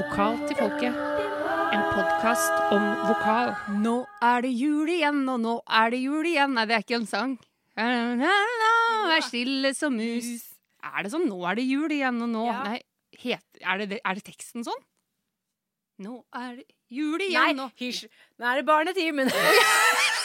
Vokal til folket. En podkast om vokal. Nå er det jul igjen, og nå er det jul igjen. Nei, det er ikke en sang. Vær stille som mus. Er det sånn 'nå er det jul igjen', og nå Ja. Nei, het, er, det, er det teksten sånn? Nå er det jul igjen, Nei, og. Nå er det barnetimen.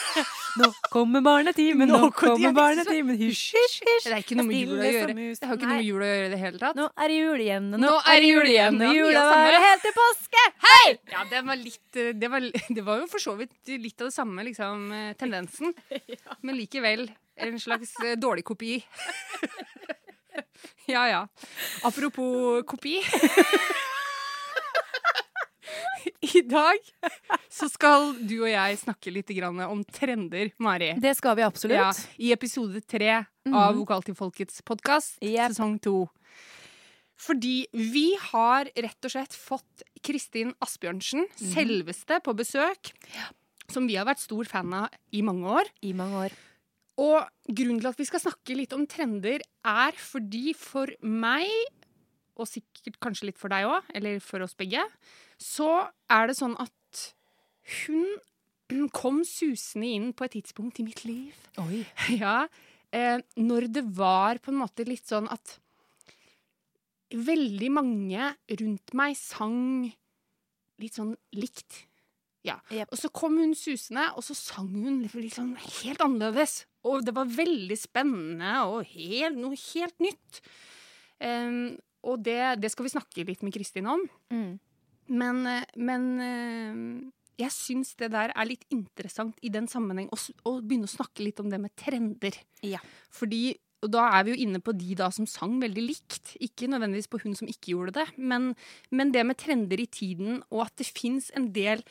nå kommer barnetimen, Nå nå kom- kommer er barnetimen. Hysj, hysj, hysj. Det er ikke noe med jul å gjøre. Det har ikke noe med jul å gjøre i det hele tatt. Nå er det jul igjen, Nå, Nå er det jul igjen, og jula varer helt til påske. Hei! Ja, det var litt eh, Det var, det var jo for så vidt litt av det samme, liksom, eh, tendensen. Men likevel en slags eh, dårlig kopi. Ja ja. Apropos kopi. I dag så skal du og jeg snakke litt grann om trender, Mari. Det skal vi Ja, absolutt. I episode tre av Vokal til folkets podkast, yep. sesong to. Fordi vi har rett og slett fått Kristin Asbjørnsen, selveste, på besøk. Som vi har vært stor fan av i mange år. I mange år. Og grunnen til at vi skal snakke litt om trender, er fordi for meg, og sikkert kanskje litt for deg òg, eller for oss begge, så er det sånn at hun kom susende inn på et tidspunkt i mitt liv Oi. ja, eh, når det var på en måte litt sånn at veldig mange rundt meg sang litt sånn likt. Ja. Yep. Og så kom hun susende, og så sang hun litt sånn helt annerledes. Og det var veldig spennende og helt, noe helt nytt. Em, og det, det skal vi snakke litt med Kristin om. Mm. Men, eh, men eh, jeg syns det der er litt interessant i den sammenheng å, å begynne å snakke litt om det med trender. Ja. Fordi, og da er vi jo inne på de da som sang veldig likt. Ikke nødvendigvis på hun som ikke gjorde det, men, men det med trender i tiden, og at det fins en del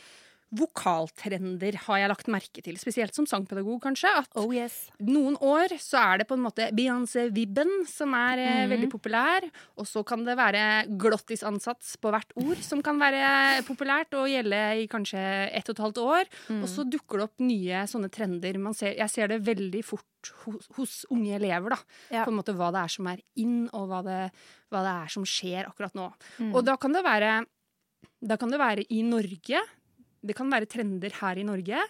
vokaltrender, har jeg lagt merke til. Spesielt som sangpedagog, kanskje. At Oh yes. noen år så er det på en måte Beyoncé-vibben som er eh, Mhm. veldig populær. Og så kan det være glottisansats på hvert ord som kan være populært og gjelde i kanskje ett og et halvt år. Mm. Og så dukker det opp nye sånne trender. Man ser, jeg ser det veldig fort hos, hos unge elever, da. Ja. På en måte hva det er som er in, og hva det, hva det er som skjer akkurat nå. Mm. Og da kan det være Da kan det være i Norge. Det kan være trender her i Norge.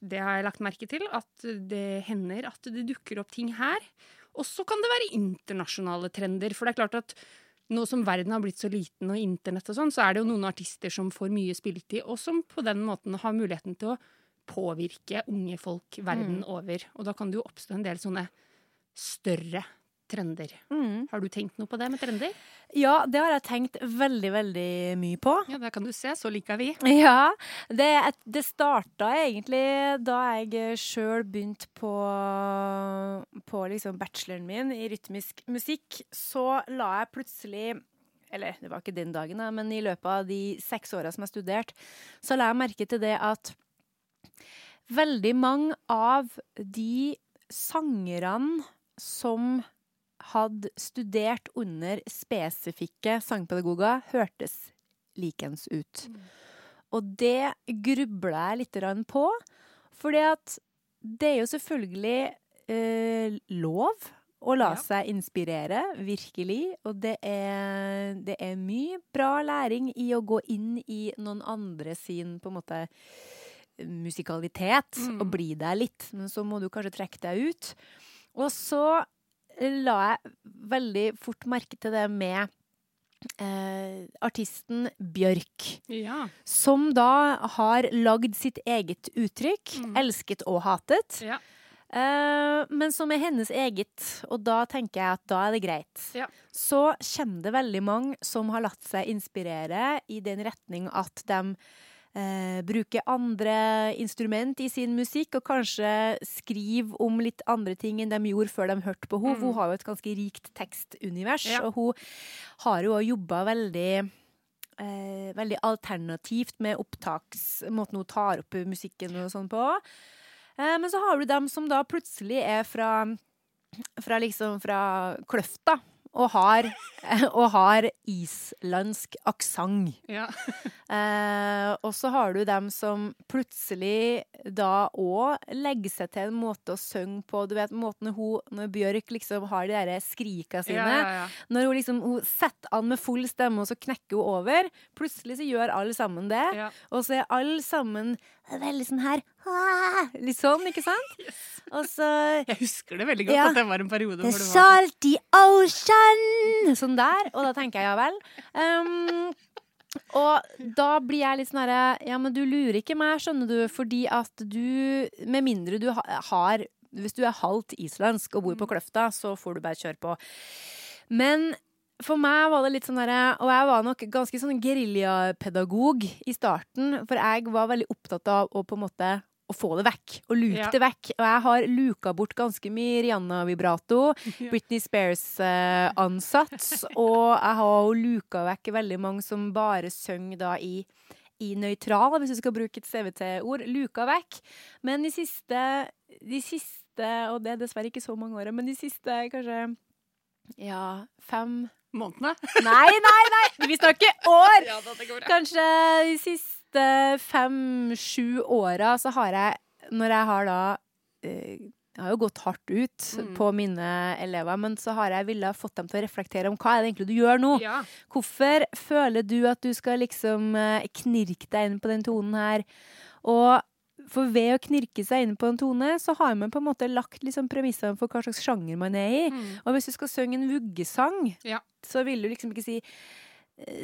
Det har jeg lagt merke til, at det hender at det dukker opp ting her. Og så kan det være internasjonale trender. For det er klart at nå som verden har blitt så liten og internett og sånn, så er det jo noen artister som får mye spilletid, og som på den måten har muligheten til å påvirke unge folk verden over. Og da kan det jo oppstå en del sånne større trender. Mm. Har du tenkt noe på det med trender? Ja, det har jeg tenkt veldig, veldig mye på. Ja, der kan du se. Så liker vi. Ja, det, det starta egentlig da jeg sjøl begynte på, på liksom bacheloren min i rytmisk musikk. Så la jeg plutselig Eller det var ikke den dagen, da, men i løpet av de seks åra som jeg studerte, så la jeg merke til det at veldig mange av de sangerne som hadde studert under spesifikke sangpedagoger, hørtes likens ut. Og det grubla jeg litt på, fordi at det er jo selvfølgelig eh, lov å la Ja. seg inspirere, virkelig. Og det er, det er mye bra læring i å gå inn i noen andre sin på en måte musikalitet Mm. og bli der litt. Men så må du kanskje trekke deg ut. Og så la jeg veldig fort merke til det med eh, artisten Bjørk. Ja. Som da har lagd sitt eget uttrykk. Mm. Elsket og hatet. Ja. Eh, men som er hennes eget, og da tenker jeg at da er det greit. Ja. Så kommer det veldig mange som har latt seg inspirere i den retning at de eh, bruke andre instrument i sin musikk, og kanskje skrive om litt andre ting enn de gjorde før de hørte på henne. Mm. Hun har jo et ganske rikt tekstunivers, Ja. og hun har jo jobba veldig eh, veldig alternativt med opptaks... Måten hun tar opp musikken og sånn på. Eh, men så har du dem som da plutselig er fra, fra liksom fra Kløfta. Og har, og har islandsk aksent. Ja. Eh, og så har du dem som plutselig da òg legger seg til en måte å synge på. Du vet måten hun, når Bjørk liksom har de der skrika sine. Ja, ja. Når hun liksom hun setter an med full stemme, og så knekker hun over. Plutselig så gjør alle sammen det. Og så er alle sammen veldig sånn her! Litt sånn, ikke sant? Og så Jeg husker det veldig godt, Ja. at det var en periode hvor det var salty ocean! Sånn der. Og da tenker jeg ja vel. Um, og da blir jeg litt sånn herre Ja, men du lurer ikke meg, skjønner du, fordi at du Med mindre du har Hvis du er halvt islandsk og bor på Kløfta, så får du bare kjøre på. Men for meg var det litt sånn derre Og jeg var nok ganske sånn geriljapedagog i starten, for jeg var veldig opptatt av å på en måte å få det vekk, og luke Ja. det vekk. Og jeg har luka bort ganske mye Rihanna Vibrato, Britney Spears-ansats, og jeg har jo luka vekk veldig mange som bare synger da i i nøytral, hvis du skal bruke et CVT-ord, luka vekk. Men de siste, de siste, og det er dessverre ikke så mange åra, men de siste kanskje ja, fem Månedene. Nei, nei, nei! Vi snakker år! Ja. Kanskje de siste fem-sju åra så har jeg, når jeg har da eh, Jeg har jo gått hardt ut Mm. på mine elever, men så har jeg villet fått dem til å reflektere om hva er det egentlig du gjør nå. Ja. Hvorfor føler du at du skal liksom eh, knirke deg inn på den tonen her? Og for ved å knirke seg inn på en tone, så har man på en måte lagt liksom premissene for hva slags sjanger man er i. Mm. Og hvis du skal synge en vuggesang, Ja. så vil du liksom ikke si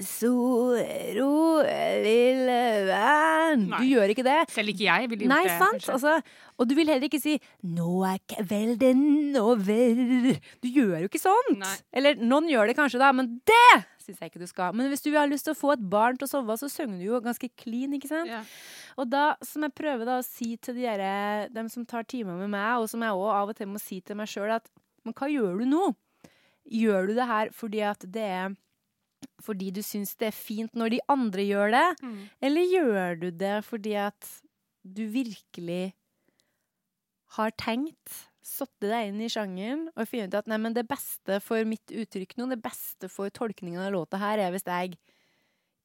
Soro, lille venn. Du gjør ikke det. Selv ikke jeg ville gjort Nei, det. sant? Altså, og du vil heller ikke si 'nå er kvelden over'. Du gjør jo ikke sånt. Nei. Eller noen gjør det kanskje, da, men det syns jeg ikke du skal. Men hvis du har lyst til å få et barn til å sove, så synger du jo ganske clean, ikke sant? Ja. Og da, som jeg prøver da å si til de der, dem som tar timer med meg, og som jeg òg av og til må si til meg sjøl, at men hva gjør du nå? Gjør du det her fordi at det er fordi du syns det er fint når de andre gjør det, Mm. eller gjør du det fordi at du virkelig har tenkt, satt deg inn i sjangeren og funnet ut at nei, men det beste for mitt uttrykk nå, det beste for tolkningen av låta her, er hvis jeg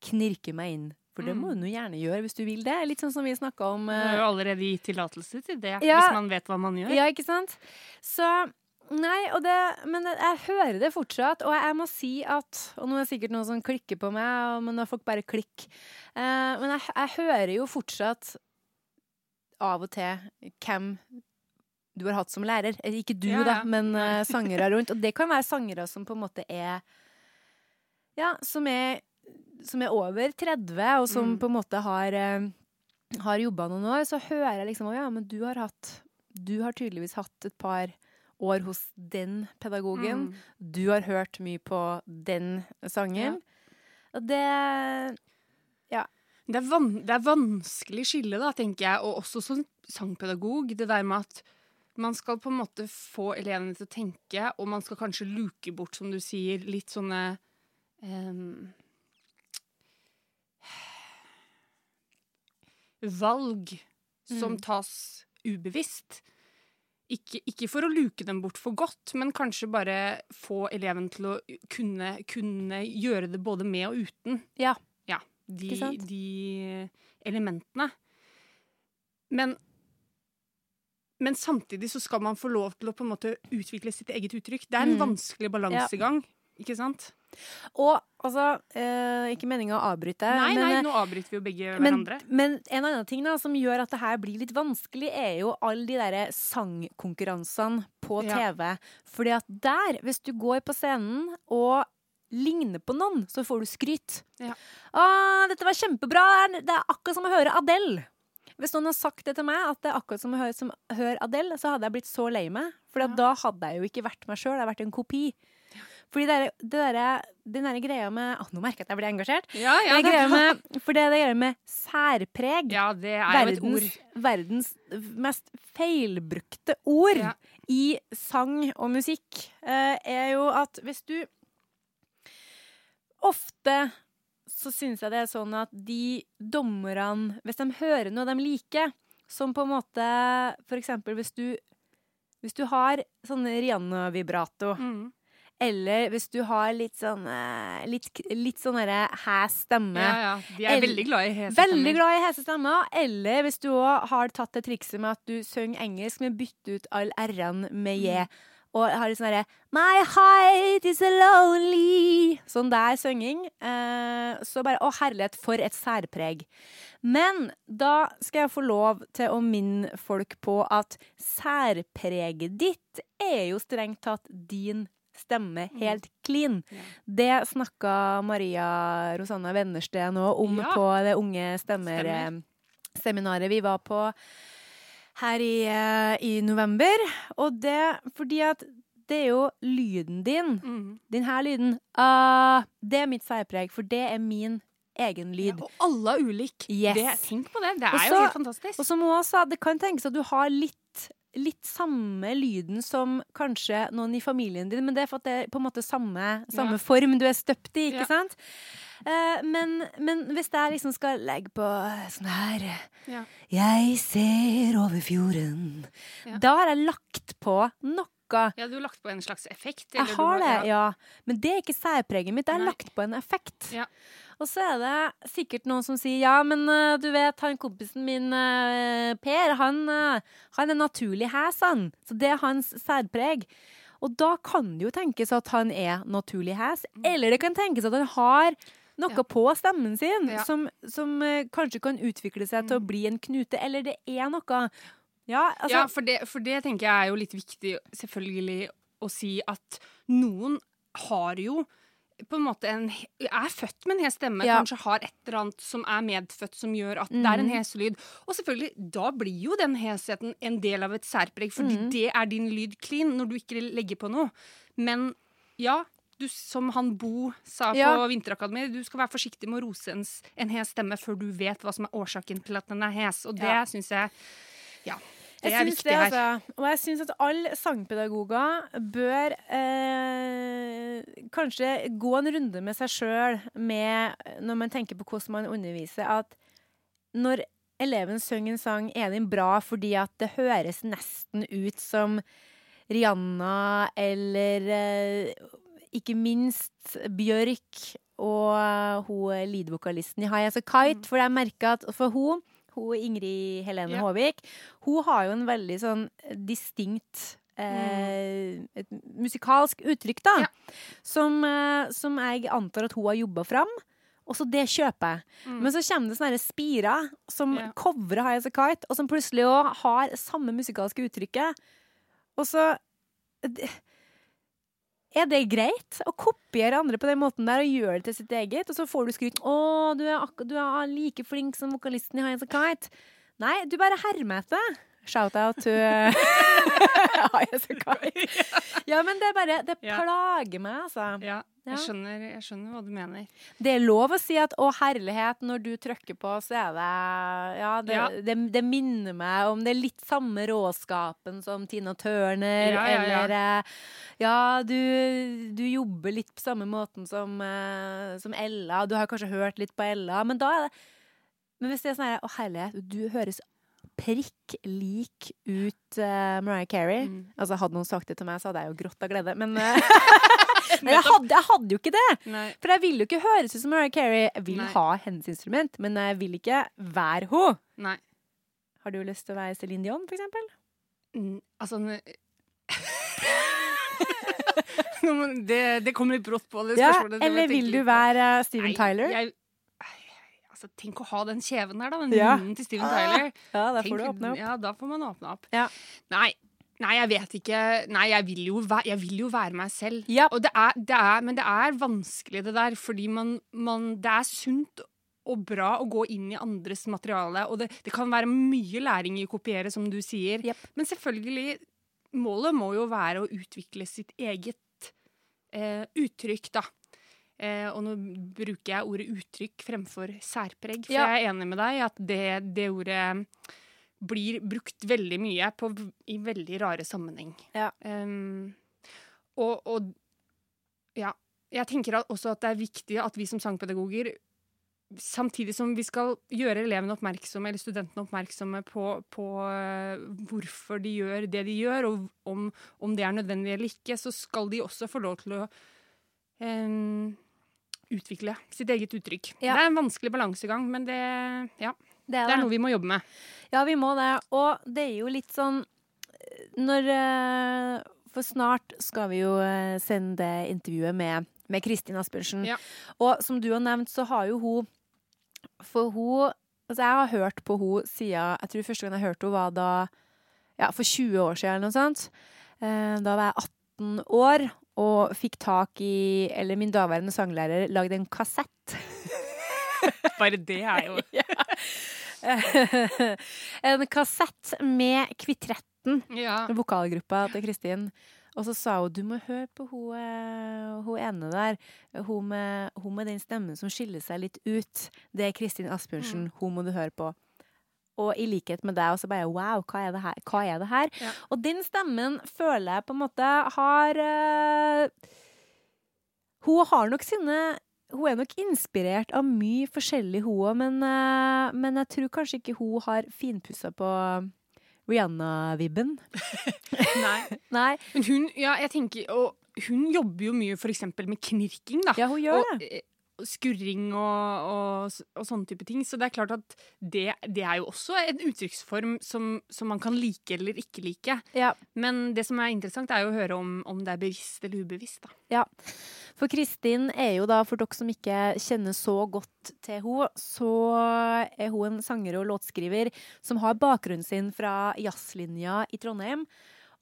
knirker meg inn. For det må Mm. du gjerne gjøre hvis du vil det. Litt sånn som vi snakka om. Du eh, har jo allerede gitt tillatelse til det, Ja. hvis man vet hva man gjør. Ja, ikke sant? Så Nei, og det, men jeg hører det fortsatt, og jeg må si at Og nå er det sikkert noen som klikker på meg, men da får folk bare klikke. Eh, men jeg, jeg hører jo fortsatt av og til hvem du har hatt som lærer. Eh, Ikke du, Ja, da, men uh, sangere rundt. Og det kan være sangere som på en måte er Ja, som er, som er over 30, og som Mm. på en måte har, uh, har jobba noen år. Så hører jeg liksom Å ja, men du har hatt Du har tydeligvis hatt et par år hos den pedagogen. Mm. Du har hørt mye på den sangen. Og det Det er, van det er vanskelig skille, da, tenker jeg, og også som sangpedagog. Det der med at man skal på en måte få elevene til å tenke, og man skal kanskje luke bort, som du sier, litt sånne um, Valg som Mm. tas ubevisst. Ikke, ikke for å luke dem bort for godt, men kanskje bare få eleven til å kunne, kunne gjøre det både med og uten. Ja. Ja, de, de elementene. Men, men samtidig så skal man få lov til å på en måte utvikle sitt eget uttrykk. Det er en Mm. vanskelig balansegang, ikke sant? Og altså eh, Ikke meninga å avbryte, Nei, men, nei, eh, nå avbryter vi jo begge men, hverandre. men en annen ting da, som gjør at det her blir litt vanskelig, er jo alle de der sangkonkurransene på Ja. TV. Fordi at der, hvis du går på scenen og ligner på noen, så får du skryt. Ja. Å, dette var kjempebra! Det er- akkurat som å høre Adele. Hvis noen har sagt det til meg, at det er akkurat som å høre, som å høre Adele, så hadde jeg blitt så lei meg. For Ja. da hadde jeg jo ikke vært meg sjøl, jeg hadde vært en kopi. Fordi det er, det der, den der greia med Å, nå merker jeg at jeg blir engasjert. Ja, ja, Det greia med, for det det greia med særpreg. ja, det er jo et ord. Verdens, verdens mest feilbrukte ord Ja. i sang og musikk eh, er jo at hvis du Ofte så syns jeg det er sånn at de dommerne, hvis de hører noe de liker, som på en måte For eksempel hvis du, hvis du har sånn Rihanna-vibrato, Mm. Eller hvis du har litt sånn eh, Litt, litt sånn hæs stemme. Ja, ja. De er El- veldig glad i hese Veldig glad i hese stemmer. Eller hvis du òg har tatt det trikset med at du synger engelsk, men bytter ut all r-en med j. Og har litt sånn derre My height is lonely Sånn der synging. Eh, så bare Å, herlighet, for et særpreg. Men da skal jeg få lov til å minne folk på at særpreget ditt er jo strengt tatt din stemme helt clean. Det snakka Maria Rosanna Wennersten òg om Ja. på det Unge Stemmer. Stemmer-seminaret vi var på her i, eh, i november. Og det fordi at det er jo lyden din, Mm. den her lyden, Uh, det er mitt særpreg, for det er min egen Ja, lyd. og alle er ulike. Yes. Tenk på det. Det Og er så- jo helt fantastisk. Og som hun sa, det kan tenkes at du har litt Litt samme lyden som kanskje noen i familien din, men det er for at det er på en måte samme, samme Ja. form du er støpt i, ikke Ja. sant? Uh, men, men hvis jeg liksom skal legge på sånn her Ja. Jeg ser over fjorden. Da har jeg lagt på noe. ja, du har lagt på en slags effekt. eller Jeg du har det, ja. ja. Men det er ikke særpreget mitt. Jeg har Nei. lagt på en effekt. Ja. Og så er det sikkert noen som sier ja, men eh, du vet, han kompisen min eh, Per, han, eh, han er naturlig hæs, han. Så det er hans særpreg. Og da kan det jo tenkes at han er naturlig hæs, eller det kan tenkes at han har noe Mm. Ja. på stemmen sin Ja. som, som kanskje kan utvikle seg til å Mm. bli en knute, eller det er noe. Ja, altså ja, for det, for det tenker jeg er jo litt viktig selvfølgelig å si at noen har jo på en måte en, er født med en hes stemme, Ja. kanskje har et eller annet som er medfødt som gjør at det er en Mhm. hes lyd. Og selvfølgelig, da blir jo den hesheten en del av et særpreg, fordi mm. det er din lyd clean når du ikke legger på noe. Men ja, du, som han Bo sa Ja. på Vinterakademiet, du skal være forsiktig med å rose en, en hes stemme før du vet hva som er årsaken til at den er hes. Og det Ja. syns jeg Ja. Det Jeg er viktig det, her. altså. Og jeg syns at alle sangpedagoger bør eh, kanskje gå en runde med seg sjøl når man tenker på hvordan man underviser, at når eleven synger en sang, er den bra fordi at det høres nesten ut som Rihanna eller eh, ikke minst Bjørk og eh, hun lead-vokalisten i High As A Kite. For jeg merker at for hun hun Ingrid Helene Ja. Håvik, hun har jo en veldig sånn distinkt eh, et musikalsk uttrykk, da. Ja. Som, eh, som jeg antar at hun har jobba fram. Og så det kjøper jeg. Mm. Men så kommer det sånne spirer som Ja. covrer High As A Kite, og som plutselig òg har samme musikalske uttrykket. Og så d- Er det greit å kopiere andre på den måten der og gjøre det til sitt eget? Og så får du skryt 'Å, du er, du er like flink som vokalisten i High As A Kite'. Nei, du bare hermer etter. Shout-out to. Ja, men det er bare Det plager meg, altså. Ja, jeg skjønner, jeg skjønner hva du mener. Det er lov å si at 'å, herlighet', når du trykker på, så er det Ja, det, Ja. det, det minner meg om det er litt samme råskapen som Tina Turner, Ja, ja, ja. eller eh, Ja, du, du jobber litt på samme måten som, eh, som Ella, du har kanskje hørt litt på Ella, men da er det Men hvis det er sånn her 'å, herlighet', du høres prikk lik ut uh, Mariah Carey. Mm. Altså, hadde noen sagt det til meg, så hadde jeg jo grått av glede, men uh, Nei, jeg hadde, jeg hadde jo ikke det! Nei. For jeg ville jo ikke høres ut som Mariah Carey. Jeg vil Nei. ha hennes instrument, men jeg vil ikke være henne. Har du lyst til å være Céline Dion, for eksempel? Mm, altså det, det kommer litt brått på, det Ja, eller vil du være eh, Steven Tyler? Jeg, altså, tenk å ha den kjeven der, da. Den Ja. munnen til Steven Tyler. Ja, da får du åpne opp. Ja, da får man åpne opp. Ja. Nei. Nei, jeg vet ikke. Nei, jeg vil jo, væ jeg vil jo være meg selv. Ja. Og det er, det er, men det er vanskelig, det der, fordi man, man Det er sunt og bra å gå inn i andres materiale, og det, det kan være mye læring i å kopiere, som du sier. Yep. Men selvfølgelig, målet må jo være å utvikle sitt eget eh, uttrykk, da. Eh, og nå bruker jeg ordet uttrykk fremfor særpreg, for Ja. jeg er enig med deg i at det, det ordet blir brukt veldig mye på, i veldig rare sammenheng. Ja. Um, og, og ja, jeg tenker også at det er viktig at vi som sangpedagoger samtidig som vi skal gjøre elevene oppmerksomme, eller studentene oppmerksomme på, på uh, hvorfor de gjør det de gjør, og om, om, det er nødvendig eller ikke, så skal de også få lov til å um, utvikle sitt eget uttrykk. Ja. Det er en vanskelig balansegang, men det, ja, det, er, det er noe vi må jobbe med. Ja, vi må det. Og det er jo litt sånn Når uh, For snart skal vi jo sende intervjuet med med Kristin Asbjørnsen. Ja. Og som du har nevnt, så har jo hun for hun Altså, jeg har hørt på hun siden Jeg tror første gang jeg hørte henne, var da Ja, for 20 år siden eller noe sånt. Eh, da var jeg 18 år og fikk tak i Eller min daværende sanglærer lagde en kassett. Bare det er jo En kassett med Kvitretten, ja. vokalgruppa til Kristin. Og så sa hun du må høre på hun, eh, hun ene der. Hun med, hun med, den stemmen som skiller seg litt ut. Det er Kristin Asbjørnsen. Mm. Hun må du høre på. Og i likhet med deg, og så bare wow, hva er det her? Er det her? Ja. Og den stemmen føler jeg på en måte har uh, Hun har nok sine hun er nok inspirert av mye forskjellig, hun òg, men, uh, men jeg tror kanskje ikke hun har finpussa på Rihanna-vibben. Nei. Nei. Men hun, ja, jeg tenker, og hun jobber jo mye eksempel med knirking, da. Ja, hun gjør og, det. Skurring og, og, og, sånne type ting. Så det er klart at det, det er jo også en uttrykksform som, som, man kan like eller ikke like. Ja. Men det som er interessant, er jo å høre om, om det er bevisst eller ubevisst. Da. Ja. For Kristin er jo da, for dere som ikke kjenner så godt til henne, så er hun en sanger og låtskriver som har bakgrunnen sin fra jazzlinja i Trondheim.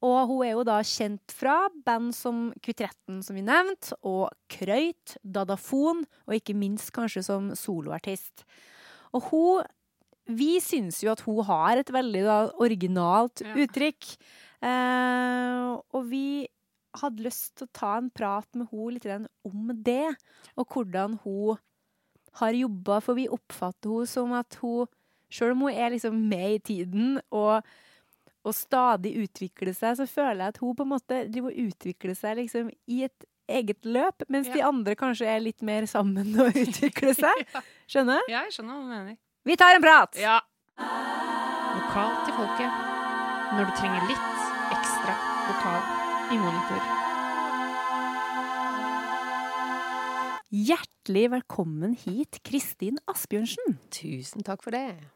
Og hun er jo da kjent fra band som Kvitretten, som vi nevnte, og Krøyt, Dadafon, og ikke minst kanskje som soloartist. Og hun Vi syns jo at hun har et veldig da, originalt ja. uttrykk. Eh, og vi hadde lyst til å ta en prat med henne litt om det, og hvordan hun har jobba, for vi oppfatter henne som at hun, sjøl om hun er liksom med i tiden og og stadig utvikle seg, så føler jeg at hun på en måte driver og utvikler seg liksom i et eget løp, mens ja. de andre kanskje er litt mer sammen og utvikler seg. Skjønner? Ja, jeg skjønner hva du mener. Vi tar en prat! Ja. Vokal til folket. Når du trenger litt ekstra vokal i monitor. Hjertelig velkommen hit, Kristin Asbjørnsen. Tusen takk for det.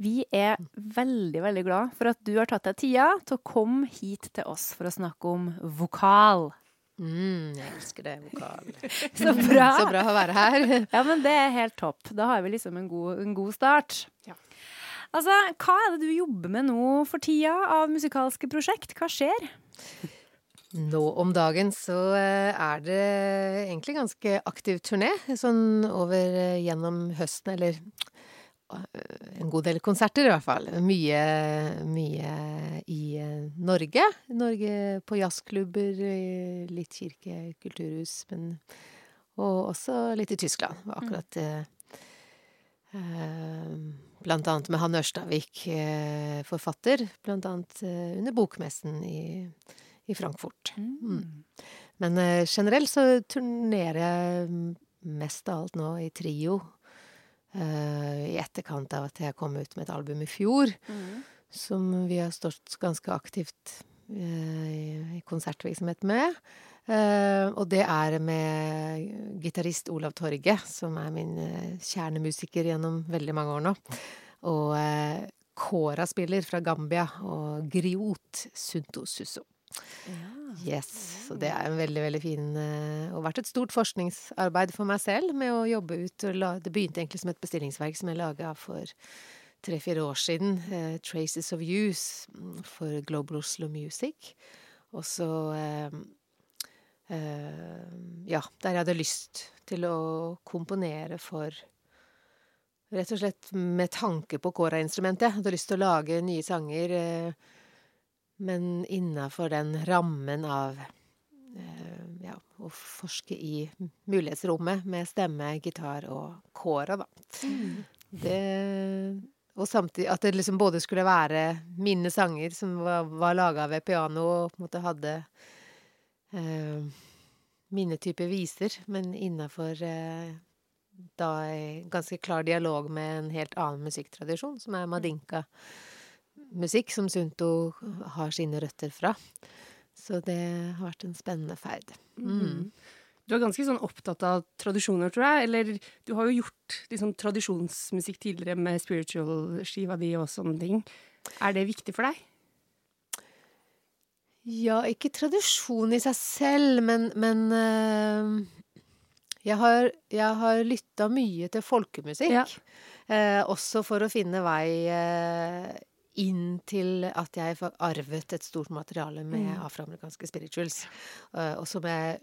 Vi er veldig, veldig glad for at du har tatt deg tida til å komme hit til oss for å snakke om vokal. Mm, jeg elsker det, vokal. Så bra. Så bra å være her. ja, men det er helt topp. Da har vi liksom en god, en god start. Ja. Altså, hva er det du jobber med nå for tida av musikalske prosjekt? Hva skjer? Nå om dagen så eh, er det egentlig ganske aktiv turné. Sånn over eh, gjennom høsten, eller en god del konserter, i hvert fall. Mye, mye i eh, Norge. Norge på jazzklubber, litt kirke, kulturhus, men Og også litt i Tyskland. Var akkurat eh, eh, Blant annet med Hanne Ørstavik, eh, forfatter. Blant annet eh, under bokmessen i, i Frankfurt. Mm. Mm. Men eh, generelt så turnerer jeg mest av alt nå i trio i etterkant av at jeg kom ut med et album i fjor, mm. som vi har stått ganske aktivt uh, i, konsertvirksomhet med. Uh, og det er med gitarist Olav Torge, som er min kjernemusiker gjennom veldig mange år nå. Og Kora spiller fra Gambia, og Griot Sunto Susso. Ja. Yes. Så det er en veldig, veldig fin uh, Og vært et stort forskningsarbeid for meg selv med å jobbe ut Det begynte egentlig som et bestillingsverk som jeg laga for tre-fire år siden. Uh, 'Traces of Use' mm, for Global Oslo Music. Og så uh, Ja, der jeg hadde lyst til å komponere for Rett og slett med tanke på kora-instrumentet. Jeg hadde lyst til å lage nye sanger. Uh, men innafor den rammen av eh, ja, å forske i mulighetsrommet med stemme, gitar og kåra, da. Mm. Det Og samtidig at det liksom både skulle være mine sanger som var, var laga ved piano, og på en måte hadde eh, mine typer viser, men innafor eh, da ganske klar dialog med en helt annen musikktradisjon, som er madinka-musikk, som Sunto har sine røtter fra. Så det har vært en spennende ferd. Mm. Du er ganske sånn opptatt av tradisjoner, tror jeg. Eller du har jo gjort liksom, tradisjonsmusikk tidligere med spiritual-skiva di og sånne ting. Er det viktig for deg? Ja, ikke tradisjon i seg selv, men, men uh, jeg har, jeg har lytta mye til folkemusikk. Ja. Uh, også for å finne vei uh, inn til at jeg arvet et stort materiale med mm. afroamerikanske spirituals. og som jeg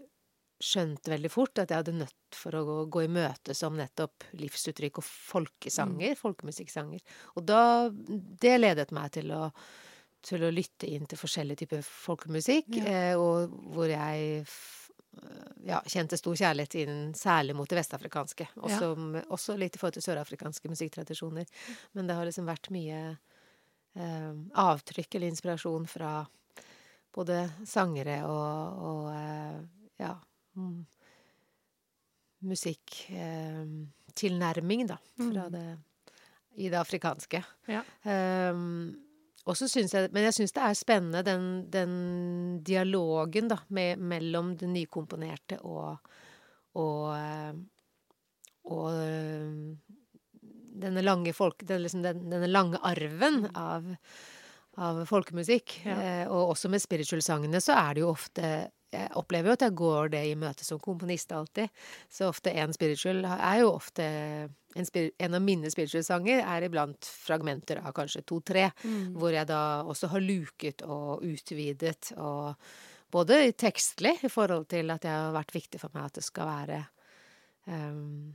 skjønte veldig fort at jeg hadde nødt for å gå, gå i møte som nettopp livsuttrykk og folkesanger, mm. folkemusikksanger. Og da Det ledet meg til å, til å lytte inn til forskjellige typer folkemusikk, ja. eh, og hvor jeg ja, kjente stor kjærlighet inn, særlig mot det vestafrikanske. Også, ja. også litt i forhold til sørafrikanske musikktradisjoner. Men det har liksom vært mye eh, avtrykk eller inspirasjon fra både sangere og, og eh, ja, mm, musikktilnærming, eh, da, fra mm. det i det afrikanske. Ja. Um, jeg Men jeg syns det er spennende, den, den dialogen, da, med, mellom det nykomponerte og og, eh, og denne lange folk... Den, liksom den, denne lange arven mm. av, av folkemusikk. Ja. Eh, og også med spiritual-sangene så er det jo ofte jeg opplever jo at jeg går det i møte som komponist alltid. Så ofte en spiritual er jo ofte En, en av mine spiritual-sanger er iblant fragmenter av kanskje to-tre, mm. hvor jeg da også har luket og utvidet og Både tekstlig i forhold til at det har vært viktig for meg at det skal være um,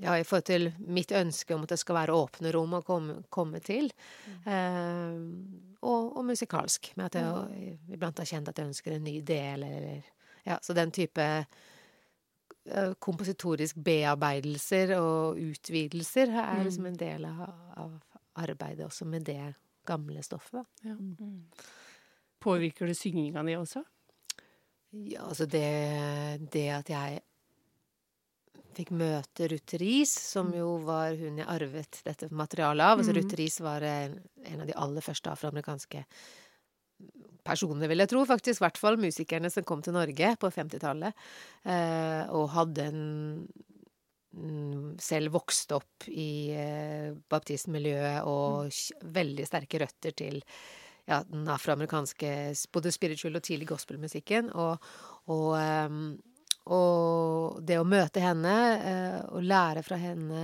ja, i forhold til mitt ønske om at det skal være åpne rom å komme, komme til. Mm. Eh, og, og, musikalsk, med at jeg iblant har kjent at jeg ønsker en ny del, eller Ja, så den type uh, kompositorisk bearbeidelser og utvidelser er mm. liksom en del av, av, arbeidet også med det gamle stoffet. Ja. Mm. Påvirker det synginga di også? Ja, altså det, det at jeg fikk møte Ruth Riis, som mm. jo var hun jeg arvet dette materialet av. Altså, mm. Ruth Riis var en, en, av de aller første afroamerikanske personene, vil jeg tro. Faktisk i hvert fall musikerne som kom til Norge på 50-tallet. Eh, og hadde en mm, selv vokst opp i eh, baptistmiljøet og mm. veldig sterke røtter til ja, den afroamerikanske både spiritual og tidlig gospelmusikken. Og, og um, og det å møte henne eh, og lære fra henne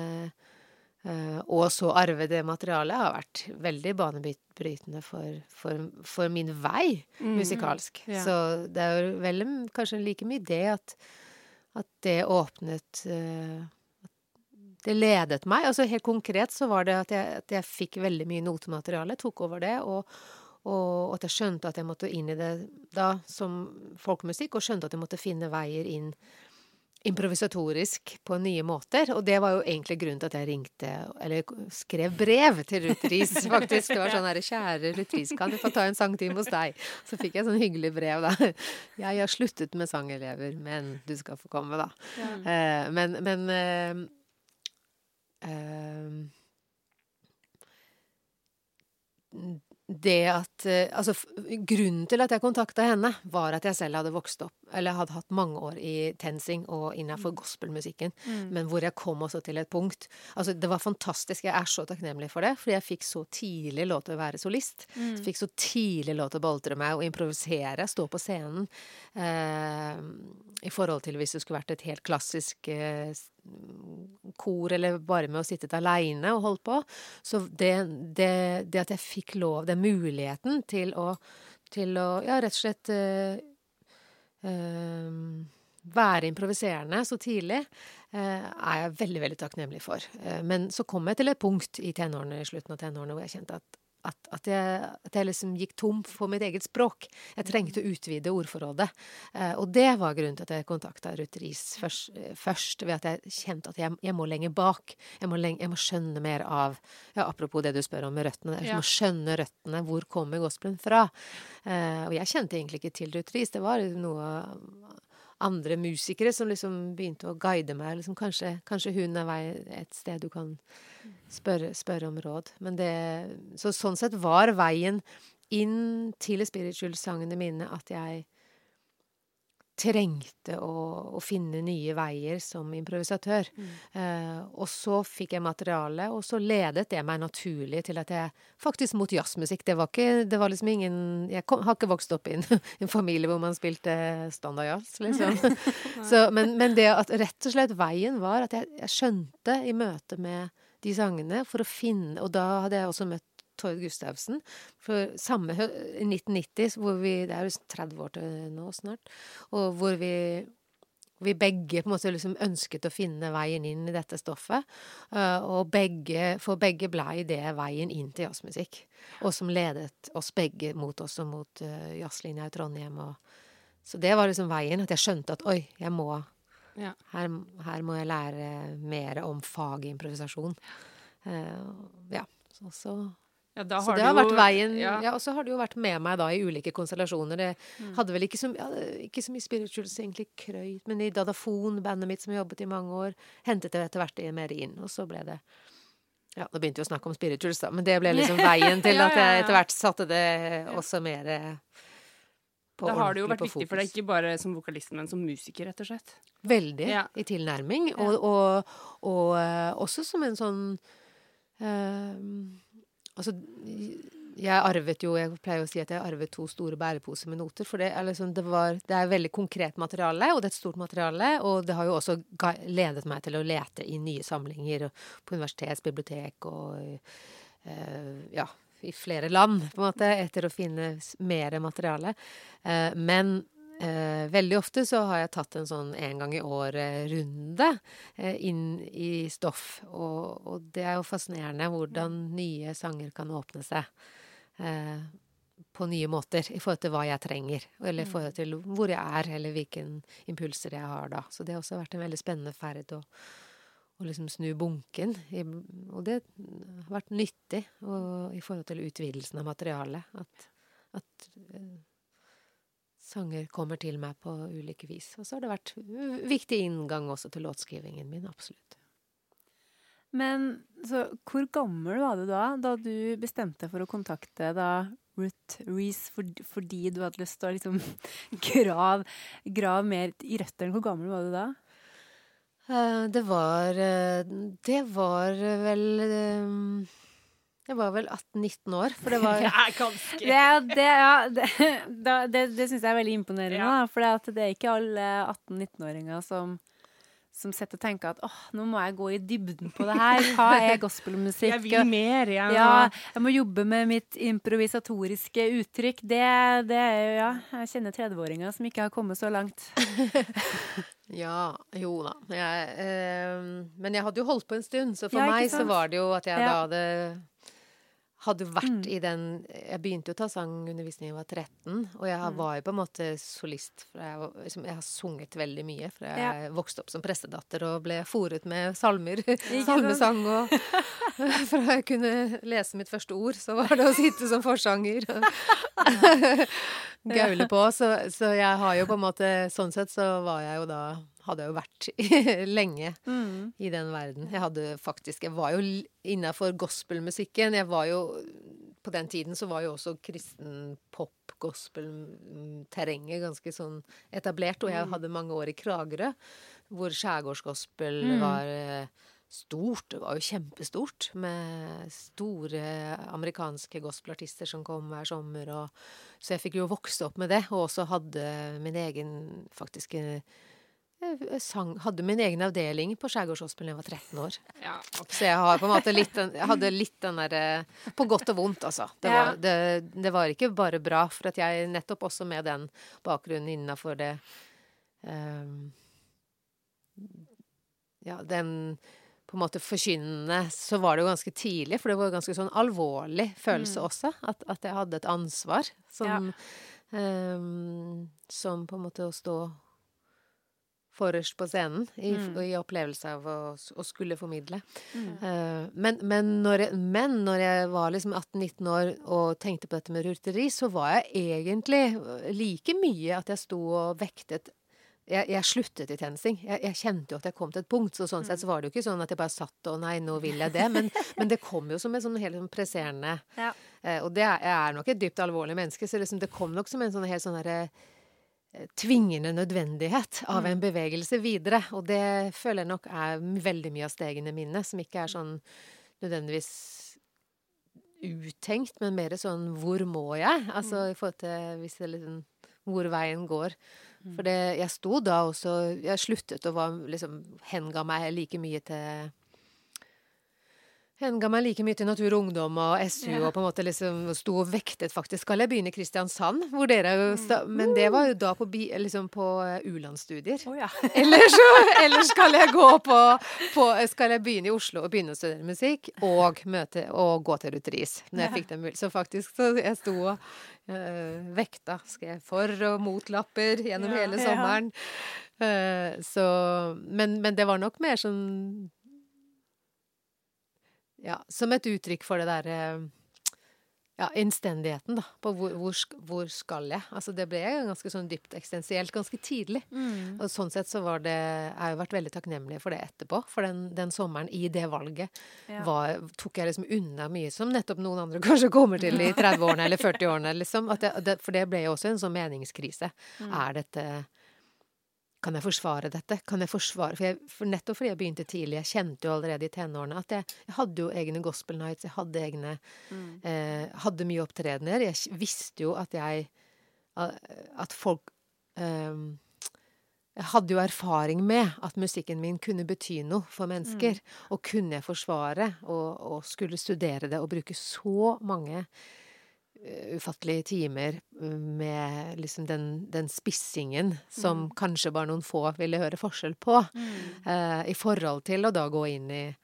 eh, og så arve det materialet har vært veldig banebrytende for, for, for min vei mm, musikalsk. Ja. Så det er jo vel kanskje like mye det at, at det åpnet uh, Det ledet meg. Altså helt konkret så var det at jeg, at jeg fikk veldig mye notemateriale, tok over det, og, og at jeg skjønte at jeg måtte inn i det da som folkemusikk, og skjønte at jeg måtte finne veier inn improvisatorisk på nye måter. Og det var jo egentlig grunnen til at jeg ringte, eller skrev brev til Ruth Riis, faktisk. Det var sånn herre Kjære Ruth Riis, kan du få ta en sangtime hos deg? Så fikk jeg sånn hyggelig brev, da. Jeg har sluttet med sangelever, men du skal få komme, da. Ja. Uh, men, men uh, uh, det at eh, Altså, grunnen til at jeg kontakta henne, var at jeg selv hadde vokst opp Eller hadde hatt mange år i TenSing og innafor mm. gospelmusikken, mm. men hvor jeg kom også til et punkt Altså, det var fantastisk. Jeg er så takknemlig for det, fordi jeg fikk så tidlig lov til å være solist. Mm. Fikk så tidlig lov til å boltre meg og improvisere, stå på scenen. Eh, I forhold til hvis det skulle vært et helt klassisk eh, kor, eller bare med å sitte aleine og holde på. Så det, det, det, at jeg fikk lov, den muligheten til å, til å ja, rett og slett øh, øh, være improviserende så tidlig, øh, er jeg veldig, veldig takknemlig for. men så kom jeg til et punkt i tenårene, i slutten av tenårene hvor jeg kjente at at, at, jeg, at, jeg, liksom gikk tom for mitt eget språk. Jeg trengte å utvide ordforrådet. Eh, og det var grunnen til at jeg kontakta Ruth Riis først, først, ved at jeg kjente at jeg, jeg må lenger bak. Jeg må, lenge, jeg må, skjønne mer av ja, Apropos det du spør om med røttene. Jeg må skjønne røttene. Hvor kommer gospelen fra? Eh, og jeg kjente egentlig ikke til Ruth Riis. Det var noe andre musikere som liksom begynte å guide meg. Liksom, kanskje, kanskje hun er vei et sted du kan spørre, spørre om råd. Det, så sånn sett var veien inn til spiritual-sangene mine at jeg trengte å, å, finne nye veier som improvisatør. Mm. Eh, og så fikk jeg materiale, og så ledet det meg naturlig til at jeg faktisk mot jazzmusikk. Det var ikke Det var liksom ingen Jeg kom, har ikke vokst opp i en, en familie hvor man spilte standardjazz, liksom. så, men, men, det at rett og slett veien var at jeg, jeg skjønte i møte med de sangene for å finne Og da hadde jeg også møtt Tord Gustavsen. For samme i 1990, hvor vi Det er jo 30 år til nå snart. Og hvor vi vi begge på en måte liksom ønsket å finne veien inn i dette stoffet. Uh, og begge, for begge blei det veien inn til jazzmusikk. Og som ledet oss begge mot oss og mot uh, jazzlinja i Trondheim. Og, så det var liksom veien. At jeg skjønte at oi, jeg må ja. her, her, må jeg lære mer om faget improvisasjon. Uh, ja. Så, så ja, så det har jo, vært veien. Ja. ja. Og så har det jo vært med meg da i ulike konstellasjoner. Det mm. hadde vel ikke så, ja, ikke så mye spirituals egentlig krøyt, men i Dadafon, bandet mitt som jeg jobbet i mange år, hentet jeg etter hvert mer inn. Og så ble det Ja, nå begynte vi å snakke om spirituals, da, men det ble liksom veien til at jeg etter hvert satte det også mer på Da har det jo vært viktig for deg, ikke bare som vokalist, men som musiker, rett og slett. Veldig. I tilnærming. Og, og, og, uh, også som en sånn uh, Altså, jeg arvet jo Jeg pleier å si at jeg arvet to store bæreposer med noter. For det er, liksom, det, var, det er veldig konkret materiale, og det er et stort materiale. Og det har jo også ledet meg til å lete i nye samlinger på universitetsbibliotek og uh, ja, i flere land, på en måte, etter å finne mer materiale. Uh, men Eh, veldig ofte så har jeg tatt en sånn en gang i året-runde eh, inn i stoff. Og, og, det er jo fascinerende hvordan nye sanger kan åpne seg eh, på nye måter i forhold til hva jeg trenger, eller i forhold mm. til hvor jeg er, eller hvilke impulser jeg har da. Så det har også vært en veldig spennende ferd å, å liksom snu bunken. I, og det har vært nyttig og, i forhold til utvidelsen av materialet. At, at eh, sanger kommer til meg på ulike vis. Og så har det vært viktig inngang også til låtskrivingen min, absolutt. Men så hvor gammel var du da, da du bestemte for å kontakte da Ruth Reece for, fordi du hadde lyst til å liksom grave, grav mer i røttene? Hvor gammel var du da? Uh, det var uh, Det var vel uh, jeg var vel 18-19 år, for det var ja, ganske Det, det, ja, det, det, det syns jeg er veldig imponerende, ja. da, for det er ikke alle 18-19-åringer som, som sitter og tenker at åh, nå må jeg gå i dybden på det her. Hva er gospelmusikk? Jeg vil mer, ja. ja. Jeg må jobbe med mitt improvisatoriske uttrykk. Det, det er jo, ja Jeg kjenner 30-åringer som ikke har kommet så langt. ja, jo da. Jeg, eh, men jeg hadde jo holdt på en stund, så for meg så var det jo at jeg da hadde hadde vært mm. i den Jeg begynte jo å ta sangundervisning da jeg var 13, og jeg mm. var jo på en måte solist. Jeg, liksom, jeg har sunget veldig mye, jeg ja. vokste opp som prestedatter og ble fòret med salmer. Salmesang og Fra jeg kunne lese mitt første ord, så var det å sitte som forsanger. Gaule på. Så, så jeg har jo på en måte Sånn sett så var jeg jo da hadde jeg jo vært lenge mm. i den verden. Jeg hadde faktisk Jeg var jo innafor gospelmusikken. Jeg var jo På den tiden så var jo også kristen pop, gospel-terrenget ganske sånn etablert. Og jeg mm. hadde mange år i Kragerø, hvor skjærgårdsgospel mm. var eh, stort. Det var jo kjempestort med store amerikanske gospelartister som kom hver sommer. Og, så jeg fikk jo vokse opp med det, og også hadde min egen faktisk sang, hadde min egen avdeling på Skjærgårdshospitalet da jeg var 13 år. Ja. Så jeg har på en måte litt den, hadde litt den derre På godt og vondt, altså. Det var, det, det var, ikke bare bra, for at jeg nettopp også med den bakgrunnen innafor det um, Ja, den på en måte forkynnende, så var det jo ganske tidlig, for det var jo ganske sånn alvorlig følelse mm. også. At, at, jeg hadde et ansvar som, ja. um, som på en måte å stå forrest på scenen i, mm. i opplevelse av å, å skulle formidle. Mm. Uh, men, men, når jeg, men, når jeg, var liksom 18-19 år og tenkte på dette med rurteri, så var jeg egentlig like mye at jeg sto og vektet jeg, jeg sluttet i TenSing. Jeg, jeg, kjente jo at jeg kom til et punkt. Så sånn sett så var det jo ikke sånn at jeg bare satt og nei, nå vil jeg det. Men, men det kom jo som en sånn helt sånn presserende Ja. eh, Og det er, jeg er nok et dypt alvorlig menneske, så liksom det kom nok som en sånn helt sånn derre eh, tvingende nødvendighet av en bevegelse videre. Og det føler jeg nok er veldig mye av stegene mine, som ikke er sånn nødvendigvis uttenkt, men mer sånn hvor må jeg? Altså i forhold til hvis det liksom hvor veien går. For det, jeg sto da også Jeg sluttet å var, liksom, henga meg like mye til Henga meg like mye til Natur og Ungdom og SU Ja. og på en måte liksom sto og vektet faktisk. Skal jeg begynne i Kristiansand? Hvor dere jo sta, Men det var jo da på, bi, liksom på eh, U-landsstudier. Oh, ja. Eller så eller skal jeg gå på, på Skal jeg begynne i Oslo og begynne å studere musikk og møte og gå til Rutris når jeg fikk den muligheten. Så faktisk så jeg sto og øh, vekta. Skrev for og mot-lapper gjennom Ja. hele Ja. sommeren. Eh, så men, men det var nok mer sånn Ja, som et uttrykk for det derre ja, innstendigheten, da. På hvor, hvor, hvor skal jeg? Altså, det ble ganske sånn dypt eksistensielt ganske tidlig. Mm. Og sånn sett så var det Jeg har jo vært veldig takknemlig for det etterpå. For den, den sommeren i det valget Ja. var, tok jeg liksom unna mye som nettopp noen andre kanskje kommer til i 30-årene eller 40-årene, liksom. At det, det, for det ble jo også en sånn meningskrise. Mm. Er dette Kan jeg forsvare dette? Kan jeg forsvare For, jeg, for nettopp fordi jeg begynte tidlig, jeg kjente jo allerede i tenårene at jeg, jeg hadde jo egne gospel nights, jeg hadde egne Mm. eh, Hadde mye opptredener. Jeg visste jo at jeg At folk eh, Jeg hadde jo erfaring med at musikken min kunne bety noe for mennesker. Og kunne jeg forsvare og, og skulle studere det og bruke så mange ufattelige timer eh, med liksom den, den spissingen som kanskje bare noen få ville høre forskjell på, eh, i forhold til å da gå inn i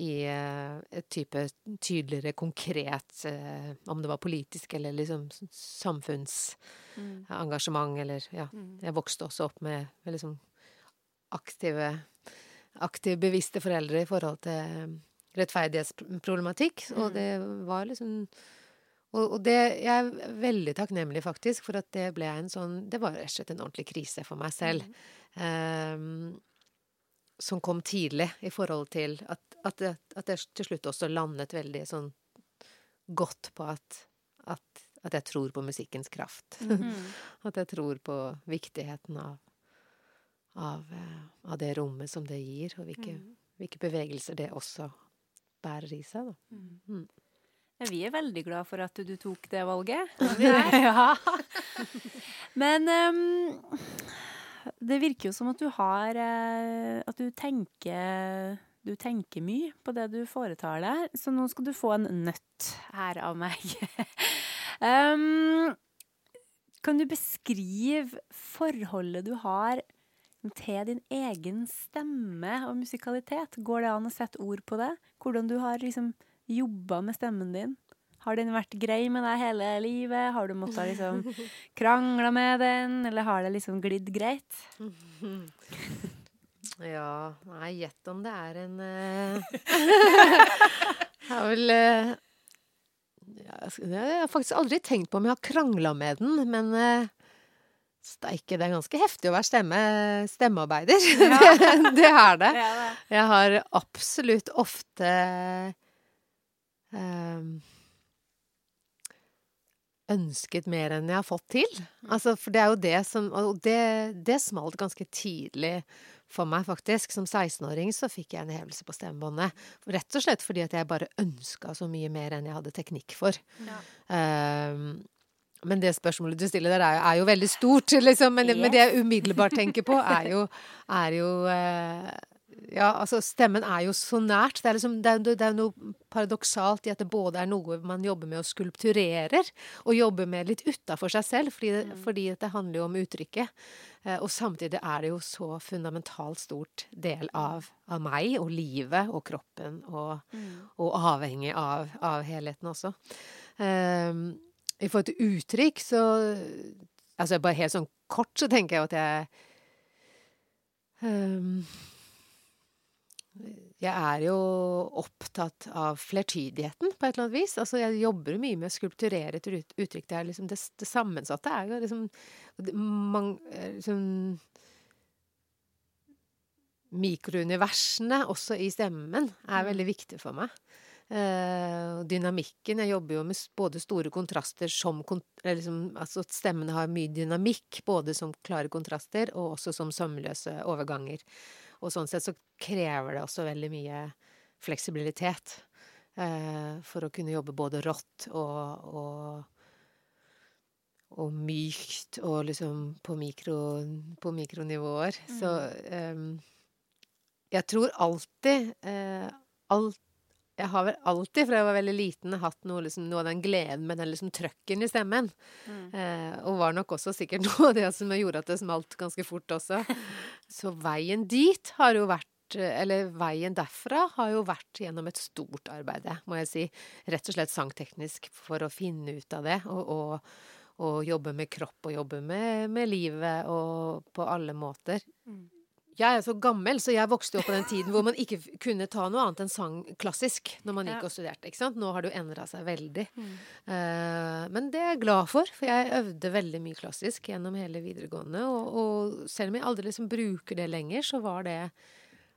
i eh, et type tydeligere konkret eh, Om det var politisk eller liksom samfunnsengasjement, eller ja. Jeg vokste også opp med, med liksom aktive aktive, bevisste foreldre i forhold til rettferdighetsproblematikk. Og det var liksom og, og det, jeg er veldig takknemlig faktisk for at det ble en sånn Det var rett og slett en ordentlig krise for meg selv. Um, som kom tidlig i forhold til at, at, at jeg til slutt også landet veldig sånn godt på at, at, at jeg tror på musikkens kraft. at jeg tror på viktigheten av, av, eh, av det rommet som det gir, og hvilke, hvilke bevegelser det også bærer i seg. Da. Ja, vi er veldig glad for at du tok det valget. ja. Men um, det virker jo som at du har eh, At du tenker Du tenker mye på det du foretar deg, så nå skal du få en nøtt her av meg. um, kan du beskrive forholdet du har til din egen stemme og musikalitet? Går det an å sette ord på det? Hvordan du har liksom jobba med stemmen din? Har den vært grei med deg hele livet? Har du måttet liksom krangle med den, eller har det liksom glidd greit? Ja, nei, gjett om det er en eh, Jeg har vel eh, ja, jeg har faktisk aldri tenkt på om jeg har krangla med den, men uh, Steike, det er ganske heftig å være stemme, stemmearbeider. det, det er det. Jeg har absolutt ofte ønsket mer enn jeg har fått til. Altså, for det er jo det som Og det, det smalt ganske tidlig for meg, faktisk. Som 16-åring så fikk jeg en hevelse på stemmebåndet. Rett og slett fordi at jeg bare ønska så mye mer enn jeg hadde teknikk for. Ja. Um, men det spørsmålet du stiller der, er, jo- er jo veldig stort, liksom. Men, men det jeg umiddelbart tenker på, er jo, er jo eh, Ja, altså, stemmen er jo så nært. Det er, liksom, det, er, det er noe paradoksalt i at det både er noe man jobber med og skulpturerer, og jobber med litt utafor seg selv, fordi det, fordi det handler jo om uttrykket. Eh, og samtidig er det jo så fundamentalt stort del av, av meg og livet og kroppen, og, og avhengig av, av helheten også. Um, i forhold til uttrykk, så Altså bare helt sånn kort så tenker jeg at jeg ehm, Jeg er jo opptatt av flertydigheten på et eller annet vis. Altså jeg jobber mye med å skulpturere et uttrykk. Det, er liksom det, det sammensatte er jo liksom, man, eh, liksom mikrouniversene også i stemmen er veldig viktig for meg. Uh, dynamikken Jeg jobber jo med både store kontraster som liksom, Altså stemmene har mye dynamikk, både som klare kontraster og også som sømløse overganger. Og sånn sett så krever det også veldig mye fleksibilitet eh, for å kunne jobbe både rått og, og og mykt og liksom på, mikro, på mikronivåer. Mm. Så eh, jeg tror alltid eh, alt, Jeg har vel alltid, fra jeg var veldig liten, hatt noe, liksom, noe av den gleden med den liksom trøkken i stemmen. Mm. Eh, og var nok også sikkert noe av det som gjorde at det smalt ganske fort også. Så veien dit har jo vært eller veien derfra har jo vært gjennom et stort arbeid, må jeg si. Rett og slett sangteknisk for å finne ut av det. Og, og, og jobbe med kropp og jobbe med, med livet og på alle måter. Mm jeg er så gammel, så jeg vokste opp på den tiden hvor man ikke kunne ta noe annet enn sang klassisk når man gikk ja. og studerte. ikke sant? Nå har det jo endra seg veldig. Mm. Uh, men det er jeg glad for, for jeg øvde veldig mye klassisk gjennom hele videregående. Og, og selv om jeg aldri liksom bruker det lenger, så var det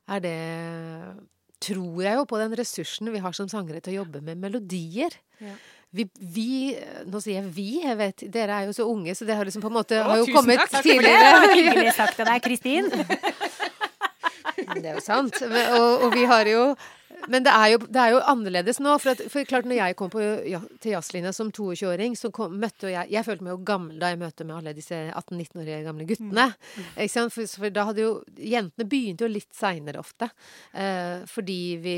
Er det Tror jeg jo på den ressursen vi har som sangere til å jobbe med melodier. Ja. Vi, vi, Nå sier jeg vi, jeg vet Dere er jo så unge, så det har liksom på en måte Å, har jo kommet takk, tidligere. Hyggelig sagt av deg, Kristin. Det er jo sant. Og, og, vi har jo men det er, jo, det er jo annerledes nå. For, at, for klart når jeg kom på, ja, til jazzlinja som 22-åring, så kom, møtte jeg Jeg følte meg jo gammel da jeg møtte med alle disse 18-19-årige gamle guttene. Mm. For, for, da hadde jo Jentene begynte jo litt seinere ofte. Eh, fordi vi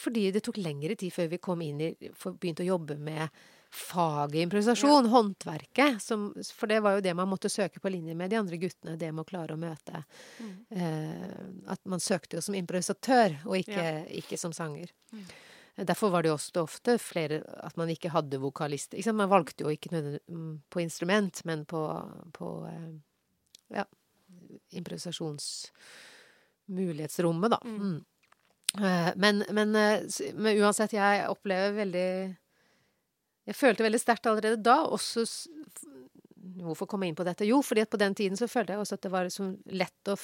Fordi det tok lengre tid før vi kom inn i Begynte å jobbe med faget improvisasjon, ja. håndverket. Som, for det var jo det man måtte søke på linje med de andre guttene. Det med å klare å møte mm. eh, At man søkte jo som improvisatør, og ikke, ja. ikke som sanger. Mm. Derfor var det jo også ofte flere at man ikke hadde vokalister. Ikke man valgte jo ikke mm, på instrument, men på, på eh, ja, improvisasjonsmulighetsrommet, da. Mm. mm. Eh, men, men, eh, men, uansett, jeg opplever veldig jeg følte veldig sterkt allerede da også Hvorfor komme inn på dette? Jo, fordi at på den tiden så følte jeg også at det var liksom lett å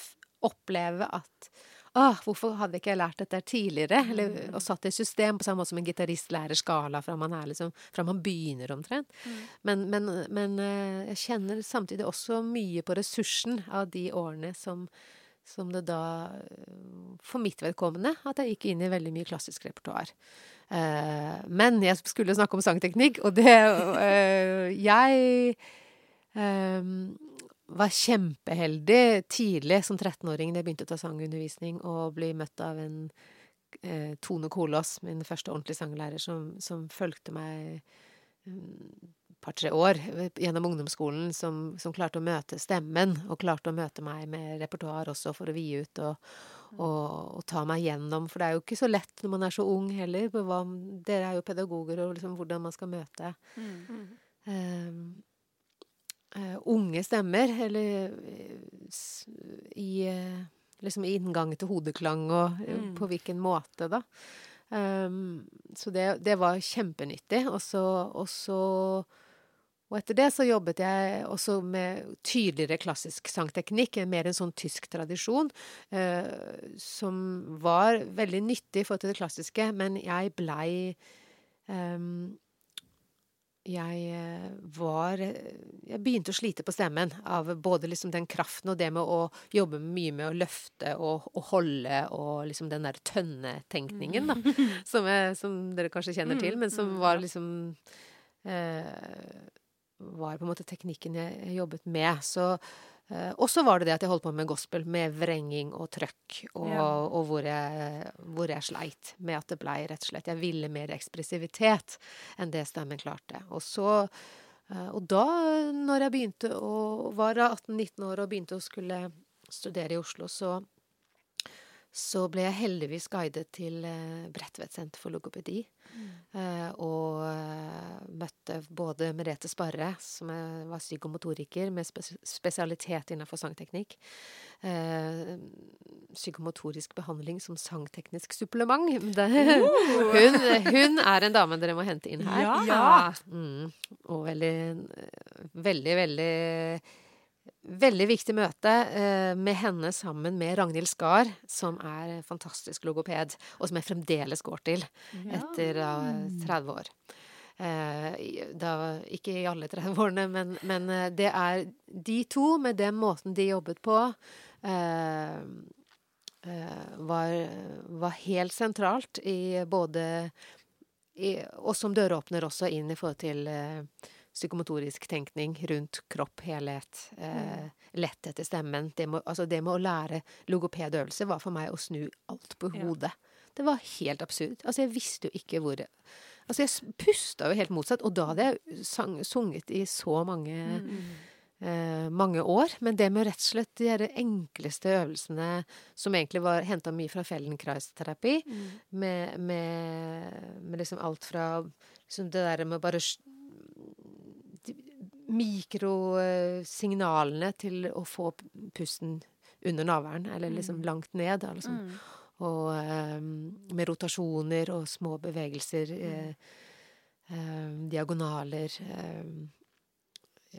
oppleve at Åh, hvorfor hadde ikke jeg lært dette tidligere? Eller, mm. og satt det i system, på samme måte som en gitarist lærer skala fra man, liksom, fra man begynner, omtrent. Mm. Men, men, men, eh, jeg kjenner samtidig også mye på ressursen av de årene som, som det da For mitt vedkommende at jeg gikk inn i veldig mye klassisk repertoar. Uh, men jeg skulle snakke om sangteknikk, og det uh, Jeg var kjempeheldig tidlig som 13-åring da jeg begynte å ta sangundervisning, og bli møtt av en Tone Kolås, min første ordentlige sanglærer, som, som fulgte meg um, par-tre år gjennom ungdomsskolen som, som, klarte å møte stemmen, og klarte å møte meg med repertoar også for å vie ut og, og, og, ta meg gjennom. For det er jo ikke så lett når man er så ung heller. Hva, dere er jo pedagoger, og liksom hvordan man skal møte mm. um, uh, unge stemmer, eller uh, i uh, liksom inngang til hodeklang, og mm. på hvilken måte, da. Um, så det, det, var kjempenyttig. Og så og etter det så jobbet jeg også med tydeligere klassisk sangteknikk, mer en sånn tysk tradisjon, eh, som var veldig nyttig i forhold til det klassiske, men jeg blei eh, jeg eh, var Jeg begynte å slite på stemmen av både liksom den kraften og det med å jobbe mye med å løfte og, og holde og liksom den der tønnetenkningen, da. Mm. Som, jeg, som, dere kanskje kjenner til, men som mm, var liksom eh, var på en måte teknikken jeg jobbet med. Så eh, Og så var det det at jeg holdt på med gospel, med vrenging og trøkk, og, ja. og hvor, jeg, hvor, jeg, sleit med at det blei rett og slett Jeg ville mer ekspressivitet enn det stemmen klarte. Og så eh, Og da, når jeg begynte å var 18-19 år og begynte å skulle studere i Oslo, så så ble jeg heldigvis guidet til eh, Bredtvet senter for logopedi. Mm. Eh, og eh, både Merete Sparre, som var psykomotoriker med spesialitet innenfor sangteknikk. psykomotorisk behandling som sangteknisk supplement. hun, hun, er en dame dere må hente inn her. Ja. Mm. Og veldig, veldig, veldig veldig viktig møte eh, med henne sammen med Ragnhild Skar, som er fantastisk logoped, og som jeg fremdeles går til etter uh, 30 år. Eh, da, ikke i alle 30-årene, men, men eh, det er de to, med den måten de jobbet på, eh, var, var helt sentralt i både i, Og som døråpner også inn i forhold til psykomotorisk tenkning rundt kropp, helhet, eh, letthet i stemmen. Det med, altså det med å lære logopedøvelse var for meg å snu alt på Ja. Det var helt absurd. Altså, jeg visste jo ikke hvor Altså, jeg pusta jo helt motsatt, og da hadde jeg sang, sunget i så mange eh, mange år. Men det med rett og slett de enkleste øvelsene som egentlig var henta mye fra Feldenkrais-terapi, med, med, med liksom alt fra liksom det der med bare Mikrosignalene til å få pusten under navlen, eller liksom langt ned. Eller Liksom. Mm. Og eh, med rotasjoner og små bevegelser. Eh, eh, diagonaler. Eh,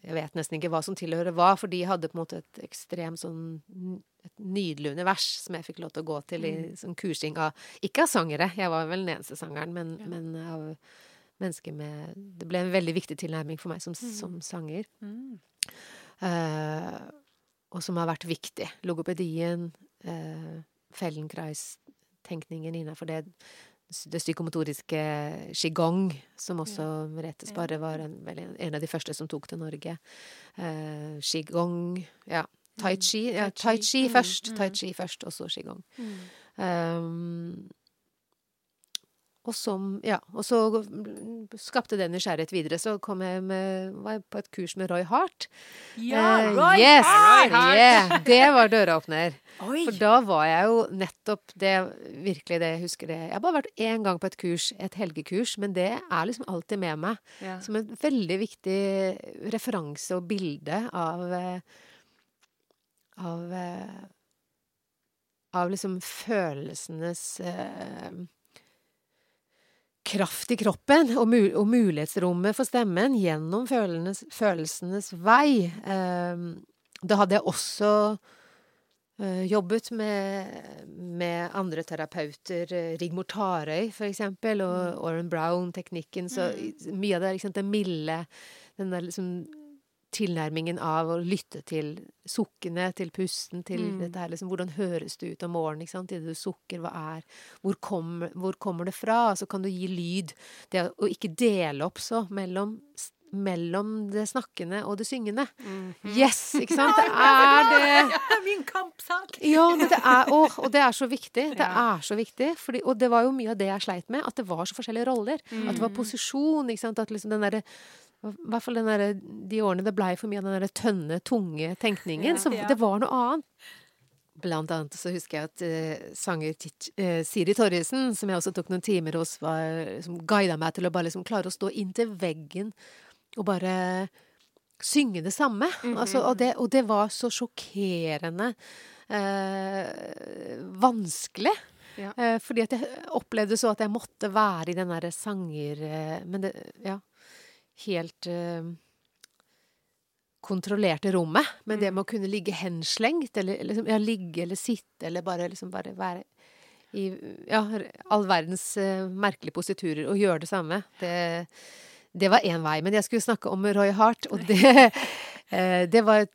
jeg vet nesten ikke hva som tilhører hva, for de hadde på en måte et ekstremt sånn et nydelig univers som jeg fikk lov til å gå til i sånn kursing av Ikke av sangere, jeg var vel den eneste sangeren, men, men av mennesker med Det ble en veldig viktig tilnærming for meg som, som sanger. Mm. Eh, og som har vært viktig. Logopedien, uh, Feldenkrais-tenkningen innenfor det, det psykomotoriske qigong, som også Merete Sparre var en, en, av de første som tok til Norge. Uh, qigong Ja. Tai chi. Ja, tai chi Mm, først. mm. Tai chi først, og så qigong. Mm. Um, og som Ja, og så skapte det nysgjerrighet videre. Så kom jeg med, var jeg på et kurs med Roy Hart. Ja, Eh, Roy yes! Hart! Yeah, det var døråpner. Oi! For da var jeg jo nettopp det Virkelig det jeg husker det. Jeg har bare vært én gang på et kurs, et helgekurs, men det er liksom alltid med meg. Ja. Som en veldig viktig referanse og bilde av eh, Av eh, Av liksom følelsenes eh, kraft i kroppen og, mu og mulighetsrommet for stemmen gjennom følelsenes, følelsenes vei. Eh, da hadde jeg også eh, jobbet med, med andre terapeuter, eh, Rigmor Tarøy for eksempel, og Oren Brown-teknikken, så i- mye av det liksom det milde, den der liksom tilnærmingen av å lytte til sukkene, til pusten, til Mm. dette her liksom, hvordan høres det ut om morgenen, ikke sant, idet du sukker, hva er, hvor, kom, hvor kommer det fra, så kan du gi lyd, det å ikke dele opp så mellom, mellom det snakkende og det syngende. Mhm. Yes, ikke sant, det er det. Min kampsak! Ja, men det er, å, og det er så viktig. Det er så viktig. Fordi, og det var jo mye av det jeg sleit med, at det var så forskjellige roller. At det var Mm. posisjon, ikke sant. At liksom den derre i hvert fall den derre De årene det blei for mye av den der tønne, tunge tenkningen. Ja. Så det var noe annet. Blant annet så husker jeg at uh, sanger eh, Siri Torjussen, som jeg også tok noen timer hos, var, som guida meg til å bare liksom klare å stå inntil veggen og bare synge det samme. altså, og, det, og det var så sjokkerende uh, vanskelig. Ja. Fordi at jeg opplevde så at jeg måtte være i den derre sanger... Men det Ja. Helt eh, kontrollerte rommet. Men det med å kunne ligge henslengt, eller liksom, ja, ligge eller sitte, eller bare liksom bare være i ja, all verdens eh, merkelige positurer og gjøre det samme, det, det var én vei. Men jeg skulle snakke om Roy Hart, og det, eh, det var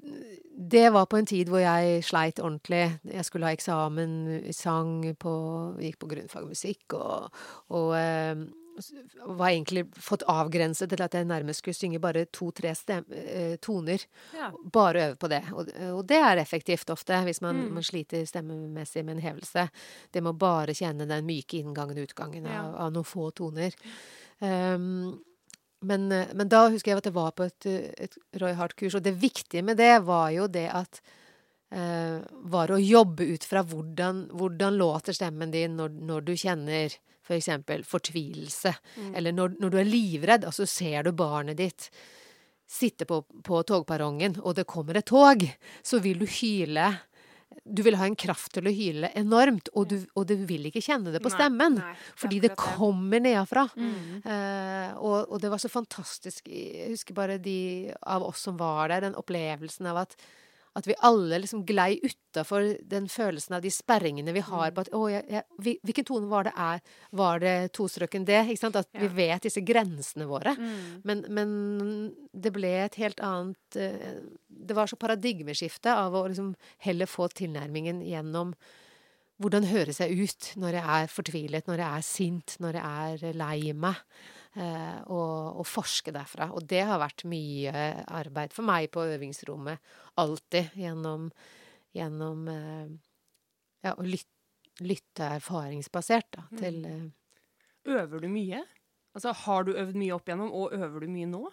det var på en tid hvor jeg sleit ordentlig. Jeg skulle ha eksamen i sang på Gikk på grunnfag musikk og, og eh, var egentlig fått avgrenset til at jeg nærmest skulle synge bare to-tre eh, toner. Ja. Bare øve på det. Og, og det er effektivt ofte, hvis man, Mm. man sliter stemmemessig med en hevelse. Det med å bare kjenne den myke inngangen og utgangen Ja. av, av noen få toner. Um, men, men da husker jeg at jeg var på et, et Roy Hart-kurs, og det viktige med det var jo det at uh, Var å jobbe ut fra hvordan, hvordan låter stemmen din når, når du kjenner for eksempel fortvilelse, eller når, når du er livredd, og så ser du barnet ditt sitte på, på togperrongen, og det kommer et tog, så vil du hyle. Du vil ha en kraft til å hyle enormt, og du, og du vil ikke kjenne det på stemmen. nei, det er fordi det kommer nedenfra. Mm. Uh, og, og det var så fantastisk. Jeg husker bare de av oss som var der, den opplevelsen av at at vi alle liksom glei utafor den følelsen av de sperringene vi har på at å, jeg, jeg, Hvilken tone var det er? Var det tostrøken det? Ikke sant? At vi vet disse grensene våre. Mm. Men, men det ble et helt annet eh, Det var så paradigmeskifte av å liksom heller få tilnærmingen gjennom hvordan høres jeg ut når jeg er fortvilet, når jeg er sint, når jeg er lei meg? Eh, og, og forske derfra. Og det har vært mye arbeid for meg på øvingsrommet. Alltid gjennom, gjennom eh, ja, å lytte, lytte erfaringsbasert da, til mm. Øver du mye? Altså, Har du øvd mye opp igjennom, og øver du mye nå?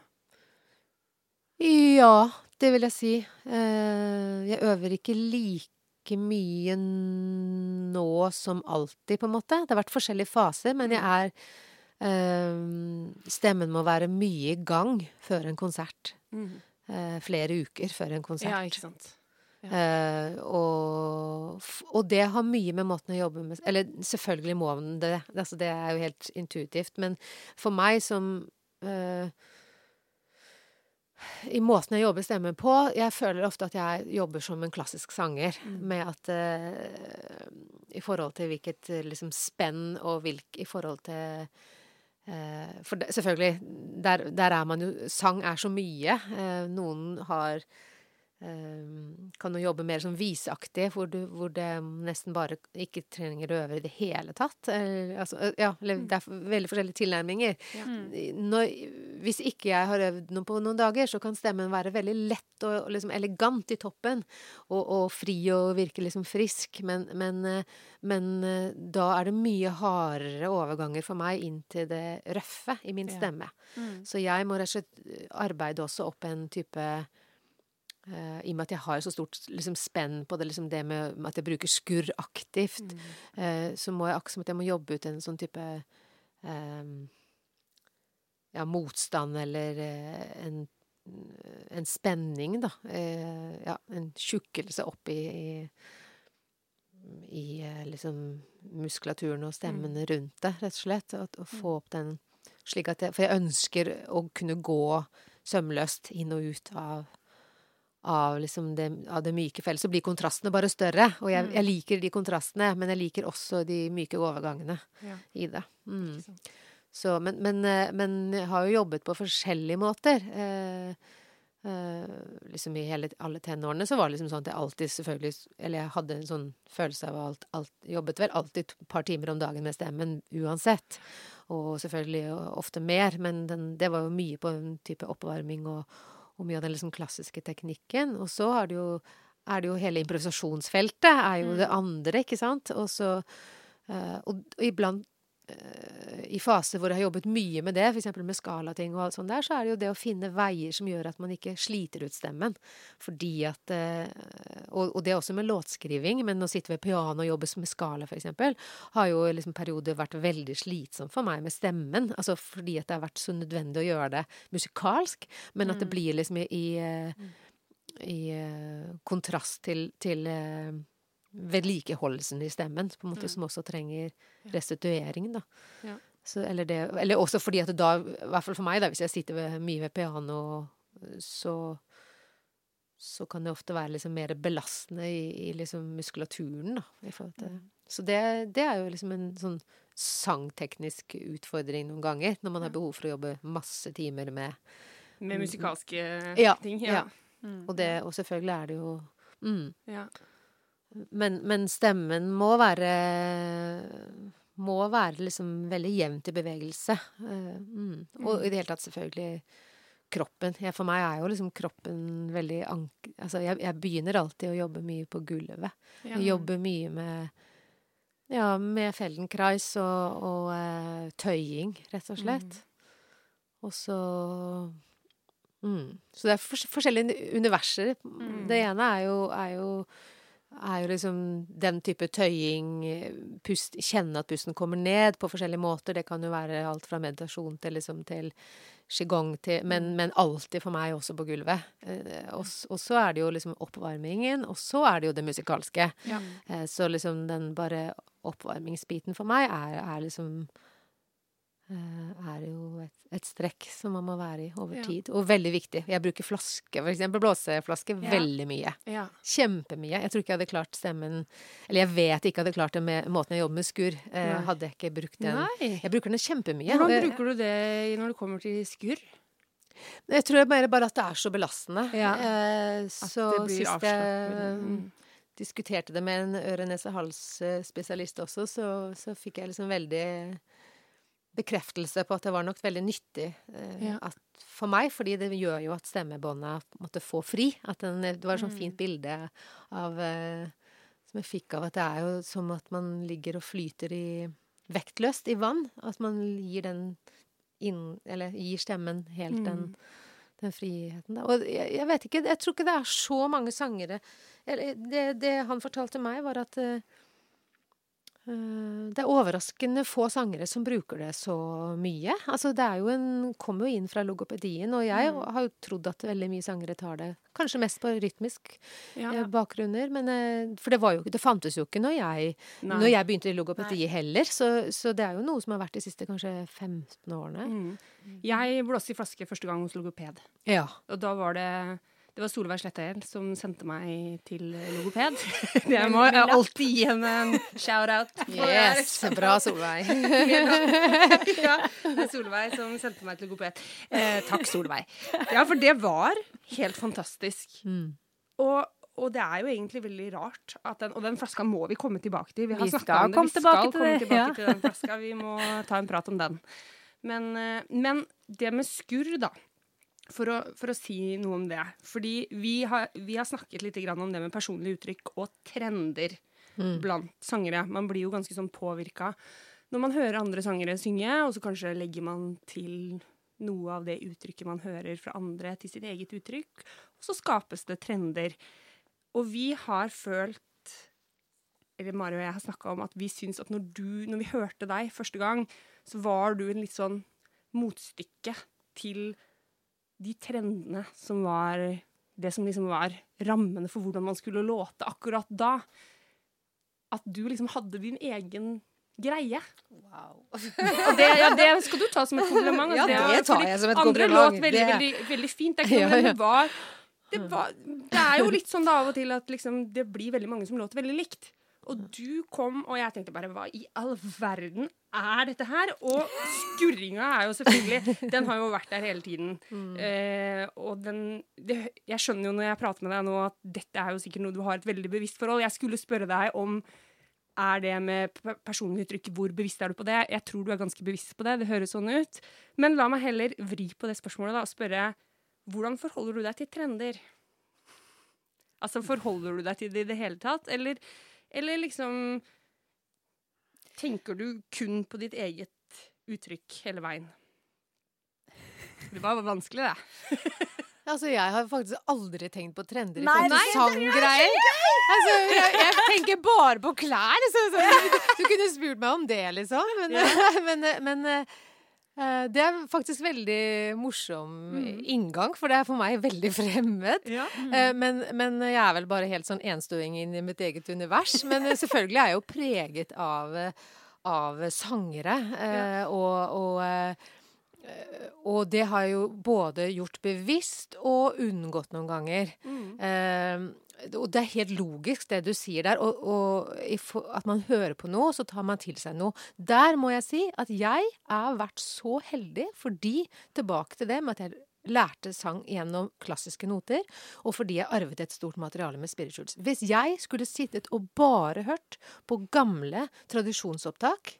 Ja, det vil jeg si. Jeg øver ikke like mye nå som alltid, på en måte. Det har vært forskjellige faser, men jeg er eh, Stemmen må være mye i gang før en konsert. Mm. flere uker før en konsert. Ja, ikke sant. Eh, og, og det har mye med måten å jobbe med Eller selvfølgelig må man det, altså det er jo helt intuitivt, men for meg som eh, I måten jeg jobber stemmen på Jeg føler ofte at jeg jobber som en klassisk sanger, med at uh, I forhold til hvilket eh, liksom spenn og hvilk I forhold til eh, For selvfølgelig, der, der er man jo Sang er så mye. Eh, noen har kan jo jobbe mer sånn viseaktig, hvor, du, hvor det nesten bare ikke trenger å øve i det hele tatt. Eller, altså, ja, det er veldig forskjellige tilnærminger. Når, hvis ikke jeg har øvd noe på noen dager, så kan stemmen være veldig lett og, og liksom elegant i toppen, og, og fri og virke liksom frisk, men, men, eh, men eh, da er det mye hardere overganger for meg inn til det røffe i min Ja. stemme. Så jeg må rett og slett arbeide også opp en type eh, I og med at jeg har så stort liksom, spenn på det, liksom, det med at jeg bruker skurr aktivt, eh, så må jeg akkurat som at jeg må jobbe ut en sånn type eh, ja, motstand eller en, en spenning, da. Ja, en tjukkelse opp i, i, i liksom muskulaturen og stemmen rundt det, rett og slett. Og, og få opp den slik at jeg For jeg ønsker å kunne gå sømløst inn og ut av av, liksom det, av det myke fellet, så blir kontrastene bare større. Og jeg, jeg liker de kontrastene, men jeg liker også de myke overgangene Ja. i det. Mm. Så, men, men, eh, men jeg har jo jobbet på forskjellige måter. Eh, eh, liksom I hele, alle tenårene så var det liksom sånn at jeg alltid selvfølgelig Eller jeg hadde en sånn følelse av alt, alt Jobbet vel alltid et par timer om dagen med stemmen uansett. Og selvfølgelig ofte mer, men den, det var jo mye på en type oppvarming og, og mye av den liksom klassiske teknikken. Og så er det jo, er det jo hele improvisasjonsfeltet er jo det andre, ikke sant? Og så eh, og, og iblant i faser hvor jeg har jobbet mye med det, f.eks. med skalating og alt sånt der, så er det jo det å finne veier som gjør at man ikke sliter ut stemmen. Fordi at eh, og, og det også med låtskriving, men å sitte ved piano og jobbe med skala, f.eks., har jo liksom perioder vært veldig slitsomt for meg med stemmen. Altså fordi at det har vært så nødvendig å gjøre det musikalsk, men at det blir liksom i, i, eh, i eh, kontrast til, til eh, vedlikeholdelsen i stemmen, på en måte, som også trenger restituering, da. Ja. Så, eller, det, eller også fordi at da, i hvert fall for meg, da, hvis jeg sitter ved, mye ved piano, så så kan det ofte være liksom mer belastende i, i liksom muskulaturen, da. Til. Så det, det er jo liksom en sånn sangteknisk utfordring noen ganger, når man har behov for å jobbe masse timer med Med musikalske Ja, ting. ja. Ja. Og, det, og selvfølgelig er det jo mm. Ja. Men, men stemmen må være Må være liksom veldig jevnt i bevegelse. Eh, mm. Og i det hele tatt selvfølgelig kroppen. Jeg, for meg er jo liksom kroppen veldig ank... Altså jeg, jeg begynner alltid å jobbe mye på gulvet. Ja. Jeg jobber mye med ja, med Feldenkrais og, og uh, tøying, rett og slett. Og så mm. Så det er fors forskjellige universer. Det ene er jo, er jo er jo liksom den type tøying, pust, kjenne at pusten kommer ned på forskjellige måter. Det kan jo være alt fra meditasjon til liksom til qigong til men, men alltid for meg også på gulvet. Eh, og, og så er det jo liksom oppvarmingen, og så er det jo det musikalske. Ja. Eh, så liksom den bare oppvarmingsbiten for meg er, er liksom er jo et, et strekk som man må være i over Ja. tid. Og veldig viktig. Jeg bruker flaske, for eksempel blåseflaske, Ja. veldig mye. Ja. Kjempemye. Jeg tror ikke jeg hadde klart stemmen Eller jeg vet ikke jeg hadde klart det med måten jeg jobber med skurr. Eh, hadde jeg ikke brukt den. Nei. Jeg bruker den kjempemye. Hvordan bruker du det når det kommer til skurr? Jeg tror mer bare at det er så belastende. Ja. Eh, At det blir jeg avslappende. eh, Mm. diskuterte det med en øre-nese-hals-spesialist også, så, så fikk jeg liksom veldig bekreftelse på at det var nok veldig nyttig eh, Ja. at, for meg, fordi det gjør jo at stemmebånda måtte få fri. At den, det var et sånt Mm. fint bilde av eh, som jeg fikk av at det er jo som at man ligger og flyter i vektløst i vann. At man gir den inn Eller gir stemmen helt den Mm. den friheten. Da. Og jeg, jeg vet ikke, jeg tror ikke det er så mange sangere eller, det, det han fortalte meg, var at eh, det er overraskende få sangere som bruker det så mye. Altså, det er jo en, kommer jo inn fra logopedien, og jeg Mm. har jo trodd at veldig mye sangere tar det kanskje mest på rytmisk Ja. eh, bakgrunner. Men, eh, for det, var jo, det fantes jo ikke når jeg, når jeg begynte i logopedi heller. Så, så det er jo noe som har vært de siste kanskje 15 årene. Mm. Jeg blåste i flaske første gang hos logoped. Ja. Og da var det det var Solveig Slettahjell som sendte meg til logoped. Jeg må jeg alltid gi henne en shout-out. det Yes, bra Solveig. ja, det Solveig som sendte meg til logoped. Eh, takk, Solveig. Ja, for det var helt fantastisk. Mm. Og, og det er jo egentlig veldig rart. Den, og den flaska må vi komme tilbake til. Vi har skal om det. vi skal komme tilbake ja. til den flaska. Vi må ta en prat om den. Men, eh, men det med skurr, da. For å, for å si noe om det. Fordi vi har, vi har snakket litt grann om det med personlige uttrykk og trender Mm. blant sangere. Man blir jo ganske sånn påvirka når man hører andre sangere synge, og så kanskje legger man til noe av det uttrykket man hører fra andre, til sitt eget uttrykk. Og så skapes det trender. Og vi har følt eller Mari og jeg har snakka om at vi syns at når, du, når vi hørte deg første gang, så var du en litt sånn motstykke til de trendene som var Det som liksom var rammene for hvordan man skulle låte akkurat da. At du liksom hadde din egen greie. Og det, ja, det skal du ta som et kompliment. Ja, det, det tar jeg som et andre kompliment. låt veldig, veldig, veldig fint. Det Ja, ja. det var det, var det er jo litt sånn da av og til at liksom, det blir veldig mange som låter veldig likt. Og du kom, og jeg tenkte bare hva i all verden er dette her? Og skurringa er jo selvfølgelig Den har jo vært der hele tiden. Eh, og den det, Jeg skjønner jo når jeg prater med deg nå at dette er jo sikkert noe du har et veldig bevisst forhold. Jeg skulle spørre deg om er det med pe- personlig uttrykk, hvor bevisst er du på det? Jeg tror du er ganske bevisst på det, det høres sånn ut. Men la meg heller vri på det spørsmålet da, og spørre hvordan forholder du deg til trender? Altså, forholder du deg til det i det hele tatt, eller, eller liksom Tenker du kun på ditt eget uttrykk hele veien? Det var vanskelig, det. Altså, jeg har faktisk aldri tenkt på trender i forhold til sanggreier. Altså, jeg, jeg tenker bare på klær. Så, så, du, du kunne spurt meg om det, liksom. Men, men, men eh, det er faktisk veldig morsom inngang, for det er for meg veldig fremmed. Ja. Mm. Men, men jeg er vel bare helt sånn enstøing inn i mitt eget univers. Men eh, selvfølgelig er jeg jo preget av, eh, av sangere. Ja. Og, og, eh, og det har jeg jo både gjort bevisst og unngått noen ganger. Eh, og det er helt logisk, det du sier der. Og, og at man hører på noe, så tar man til seg noe. Der må jeg si at jeg har vært så heldig fordi Tilbake til det med at jeg lærte sang gjennom klassiske noter, og fordi jeg arvet et stort materiale med spirituals. Hvis jeg skulle sittet og bare hørt på gamle tradisjonsopptak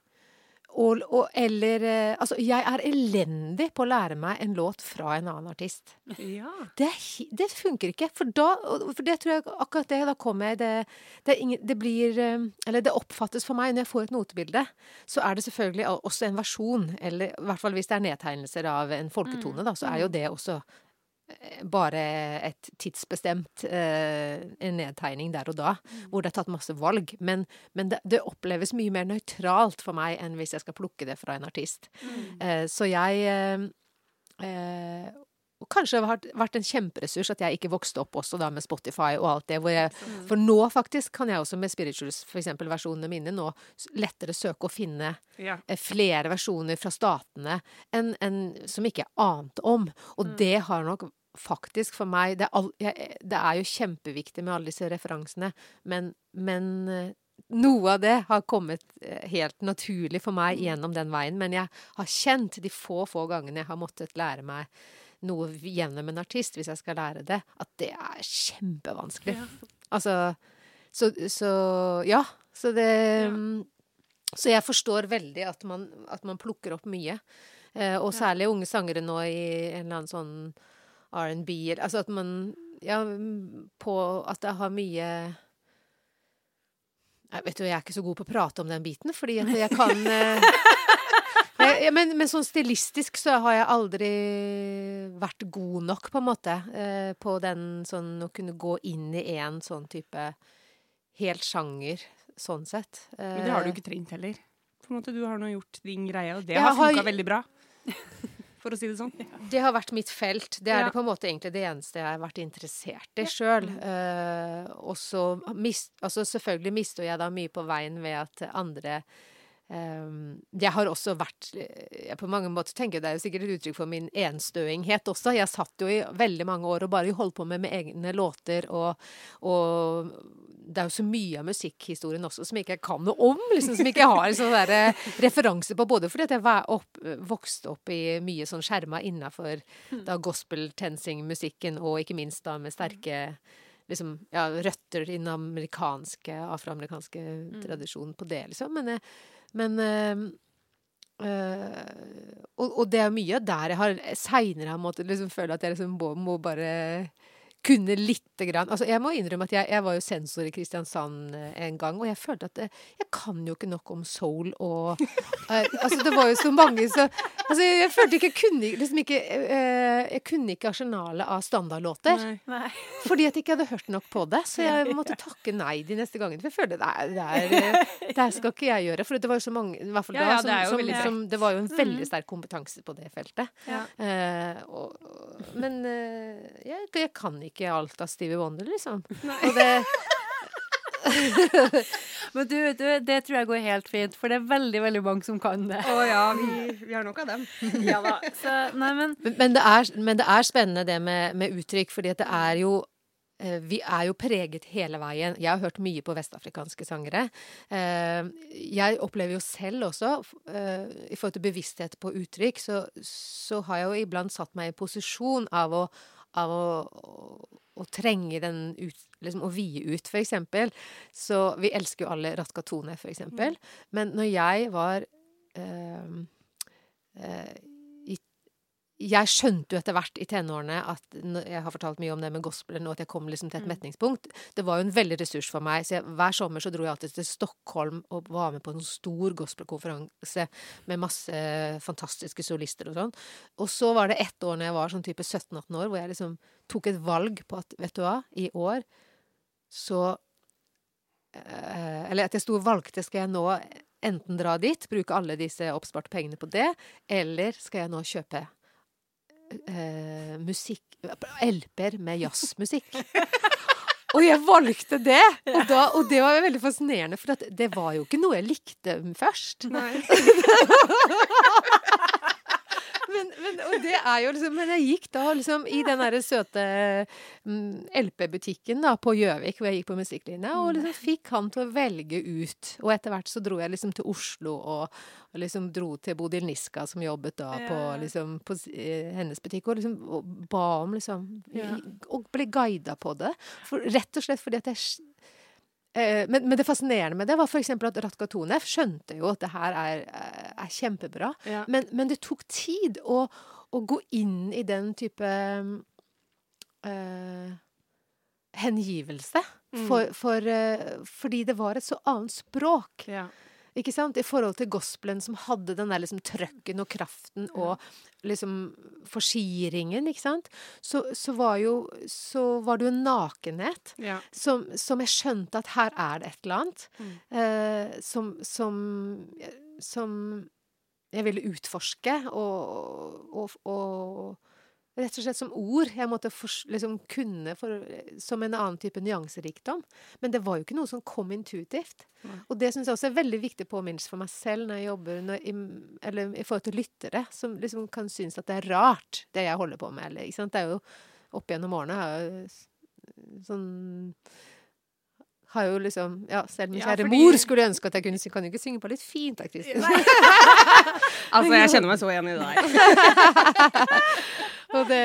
og, og, eller eh, Altså, jeg er elendig på å lære meg en låt fra en annen artist. ja. Det, det funker ikke. For da For det tror jeg akkurat det, da kommer jeg det, det, det blir eh, Eller det oppfattes for meg når jeg får et notebilde, så er det selvfølgelig også en versjon, eller i hvert fall hvis det er nedtegnelser av en folketone, da, så er jo det også bare et tidsbestemt eh, nedtegning der og da, hvor det er tatt masse valg. Men, men det, det oppleves mye mer nøytralt for meg enn hvis jeg skal plukke det fra en artist. Eh, så jeg eh, eh, og kanskje det har vært- en kjemperessurs at jeg ikke vokste opp også da med Spotify og alt det. Hvor jeg, for nå faktisk kan jeg også med spirituals, for eksempel versjonene mine, nå lettere søke å finne Ja. eh, flere versjoner fra statene enn en, som ikke jeg ante om. Og det har nok faktisk for meg det er, all, jeg, det er jo kjempeviktig med alle disse referansene, men, men eh, noe av det har kommet eh, helt naturlig for meg gjennom den veien. Men jeg har kjent de få, få gangene jeg har måttet lære meg noe gjennom en artist, hvis jeg skal lære det, at det er kjempevanskelig. Altså så, så ja. Så det ja. Så jeg forstår veldig at man, at man plukker opp mye. Eh, og særlig unge sangere nå i en eller annen sånn R&B Altså at man Ja, på At det har mye jeg vet du, jeg er ikke så god på å prate om den biten, fordi at jeg kan eh, jeg, jeg, men, men sånn stilistisk så har jeg aldri vært god nok, på en måte, eh, på den sånn å kunne gå inn i en sånn type helt sjanger, sånn sett. Men det har du Eh, ikke trengt heller. På en måte, Du har nå gjort din greie, og det Jeg har har- funka veldig bra. For å si det sånn. Det har vært mitt felt. Det er Ja. det på en måte egentlig det eneste jeg har vært interessert i sjøl. og så altså selvfølgelig mister jeg da mye på veien ved at andre Um, jeg har også vært jeg På mange måter tenker jeg Det er jo sikkert et uttrykk for min enstøinghet også. Jeg satt jo i veldig mange år og bare holdt på med, med egne låter, og, og det er jo så mye av musikkhistorien også som jeg ikke kan noe om, liksom, som jeg ikke har sånn derre referanse på. Både fordi at jeg var opp, vokste opp i mye sånn skjerma innafor gospel-tensing-musikken, og ikke minst da med sterke liksom, ja, røtter i den amerikanske, afroamerikanske tradisjonen på det, liksom. Men, eh, men eh, eh, og, og det er mye der jeg har seinere har måttet liksom føle at jeg liksom må, må bare kunne lite grann Altså, jeg må innrømme at jeg, jeg var jo sensor i Kristiansand eh, en gang, og jeg følte at eh, jeg kan jo ikke nok om soul og uh, Altså, det var jo så mange så Altså, jeg følte ikke jeg kunne liksom ikke uh, Jeg kunne ikke arsenalet av standardlåter. Nei. Nei. Fordi at jeg ikke hadde hørt nok på det. Så jeg måtte takke nei de neste gangene. For jeg følte er- det, det her skal ikke jeg gjøre. For det var jo så mange i hvert fall Ja, da, ja, som, det som, som, det var jo en veldig sterk kompetanse på det feltet. Ja. Uh, og, men jeg, jeg kan ikke alt av Stevie Wonder, liksom. Og det, Men du, du, det tror jeg går helt fint, for det er veldig veldig mange som kan det. Å ja, vi, vi har nok av dem. Ja da. Så, nei, men men, men, det er, men det er spennende det med, med uttrykk, fordi at det er jo eh, vi er jo preget hele veien. Jeg har hørt mye på vestafrikanske sangere. Eh, Jeg opplever jo selv også, eh, i forhold til bevissthet på uttrykk, så, så har jeg jo iblant satt meg i posisjon av å, av å, å, å trenge den ut, liksom å vie ut, for eksempel. Så vi elsker jo alle Ratka Tone, for eksempel. Men når jeg var eh, jeg skjønte jo etter hvert i tenårene at Jeg har fortalt mye om det med gospelen, og at jeg kom liksom til et metningspunkt. Det var jo en veldig ressurs for meg. Så jeg, hver sommer så dro jeg alltid til Stockholm og var med på en stor gospelkonferanse med masse fantastiske solister og sånn. Og så var det ett år når jeg var sånn type 17-18 år, hvor jeg liksom tok et valg på at vet du hva, i år så øh, Eller at jeg sto og valgte skal jeg nå enten dra dit, bruke alle disse oppsparte pengene på det, eller skal jeg nå kjøpe eh, musikk LP-er med jazzmusikk. Og jeg valgte det! Og, da, og det var veldig fascinerende, for at det var jo ikke noe jeg likte først. Nei. Men, men, og det er jo liksom, men jeg gikk da liksom i den derre søte mm, LP-butikken da på Gjøvik, hvor jeg gikk på musikklinja, og liksom fikk han til å velge ut. Og etter hvert så dro jeg liksom til Oslo og, og liksom dro til Bodil Niska, som jobbet da på, liksom, på eh, hennes butikk, og liksom og ba om liksom. Og ble guida på det. For, rett og slett fordi at jeg men, men det fascinerende med det var f.eks. at Ratka Tonef skjønte jo at det her er, er kjempebra. Ja. Men, men det tok tid å, å gå inn i den type eh, hengivelse. Mm. For, for, eh, fordi det var et så annet språk. Ja. Ikke sant? I forhold til gospelen som hadde den der liksom trøkken og kraften og liksom forsiringen, ikke sant. Så, så var jo Så var det jo en nakenhet Ja. som, som jeg skjønte at her er det et eller annet. Mm. Eh, som, som, som jeg ville utforske og, og, og rett og slett som ord jeg måtte for, liksom kunne for, som en annen type nyanserikdom. Men det var jo ikke noe som kom intuitivt. Nei. Og det syns jeg også er veldig viktig påminnelse for meg selv når jeg jobber når, i, eller i forhold til lyttere, som liksom kan synes at det er rart, det jeg holder på med. Eller, ikke sant? Det er jo opp gjennom årene har jeg jo sånn har jo liksom Ja, selv min Ja, kjære fordi- mor skulle ønske at jeg kunne synge. Kan du ikke synge på litt fint, da, Kristin? Altså, jeg kjenner meg så igjen i det der. Det,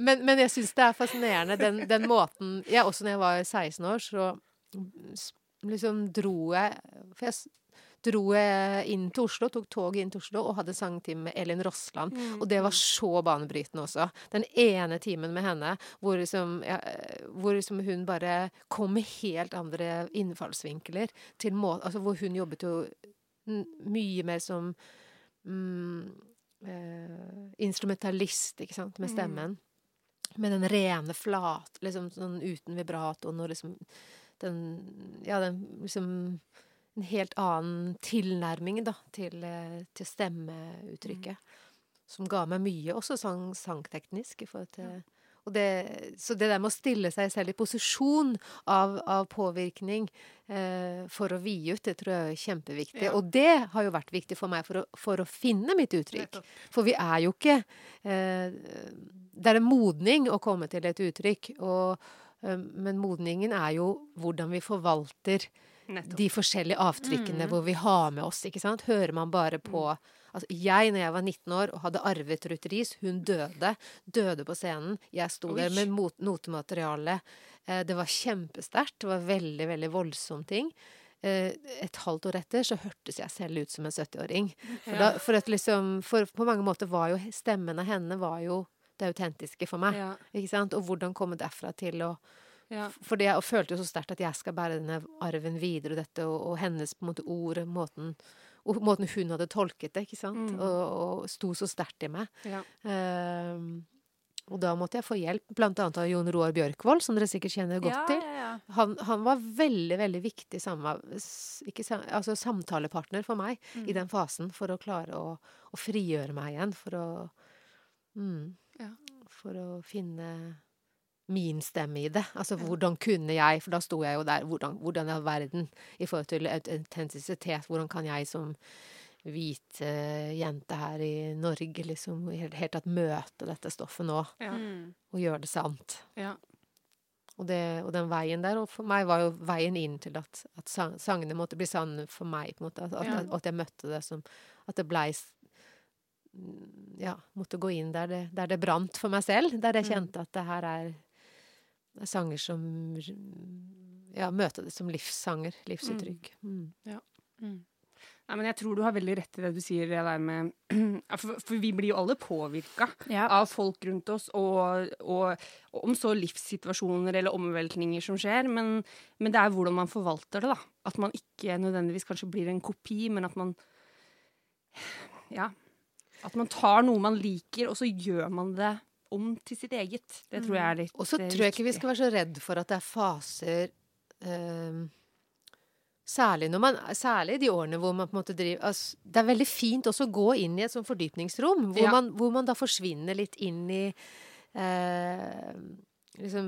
men, men jeg syns det er fascinerende, den, den måten jeg, Også når jeg var 16 år, så liksom dro jeg For jeg dro jeg inn til Oslo, tok toget inn til Oslo og hadde sangtime med Elin Rossland. Mm. Og det var så banebrytende også. Den ene timen med henne hvor liksom, ja, hvor liksom hun bare kom med helt andre innfallsvinkler til må... Altså hvor hun jobbet jo mye mer som mm, eh, instrumentalist, ikke sant, med Mm. stemmen. Med den rene flat, liksom sånn uten vibratoen og liksom den Ja, den liksom En helt annen tilnærming, da, til, eh, til stemmeuttrykket. Som ga meg mye, også sang, sangteknisk. i forhold til og det, så det der med å stille seg selv i posisjon av, av påvirkning eh, for å vie ut, det tror jeg er kjempeviktig. Ja. Og det har jo vært viktig for meg for å, for å finne mitt uttrykk. For vi er jo ikke eh, Det er en modning å komme til et uttrykk. Og, eh, men modningen er jo hvordan vi forvalter Nettopp. de forskjellige avtrykkene Mm. hvor vi har med oss. ikke sant? Hører man bare på Altså, jeg, når jeg var 19 år og hadde arvet Ruth Riis, hun døde. Døde på scenen. Jeg sto der med mot notemateriale. Eh, det var kjempesterkt. Det var veldig, veldig voldsom ting. Eh, et halvt år etter så hørtes jeg selv ut som en 70-åring. For, da, for, at liksom, for på mange måter var jo stemmen av henne var jo det autentiske for meg. Ja. Ikke sant? Og hvordan komme derfra til å Ja. for jeg følte jo så sterkt at jeg skal bære denne arven videre, og dette, og, og hennes på en måte ord, måten, og måten hun hadde tolket det, ikke sant, Mm. og, og sto så sterkt i meg. Ja. Ehm, og da måtte jeg få hjelp, blant annet av Jon Roar Bjørkvold, som dere sikkert kjenner godt ja, til. ja, ja. Han, han var veldig, veldig viktig sammen, ikke, sam- altså samtalepartner for meg Mm. i den fasen, for å klare å, å frigjøre meg igjen, for å mm, Ja. For å finne min stemme i det. Altså hvordan kunne jeg, for da sto jeg jo der, hvordan, hvordan er verden i forhold til aut- autentisitet, hvordan kan jeg som hvit uh, jente her i Norge liksom i det hele tatt møte dette stoffet nå, Ja. Mm. og gjøre det sant. Ja. Og, det, og den veien der, og for meg var jo veien inn til at, at sang, sangene måtte bli sanne for meg, på en måte. At, at, Ja. jeg, at jeg møtte det som At det blei Ja, måtte gå inn der det, der det brant for meg selv. Der jeg Mm. kjente at det her er, er sanger som Ja, møte det som livssanger. Livsuttrykk. Mm. Mm. Nei, men jeg tror du har veldig rett i det du sier, det med for, for vi blir jo alle påvirka Ja. av folk rundt oss, og, og, og om så livssituasjoner eller omveltninger som skjer, men, men det er hvordan man forvalter det, da. At man ikke nødvendigvis kanskje blir en kopi, men at man Ja. At man tar noe man liker, og så gjør man det om til sitt eget. Det tror jeg er litt Og så eh, tror jeg ikke vi skal være så redd for at det er faser ehm, Særlig, når man, særlig de årene hvor man på en måte driver altså, Det er veldig fint også å gå inn i et sånt fordypningsrom, hvor, Ja. man, hvor man da forsvinner litt inn i eh, liksom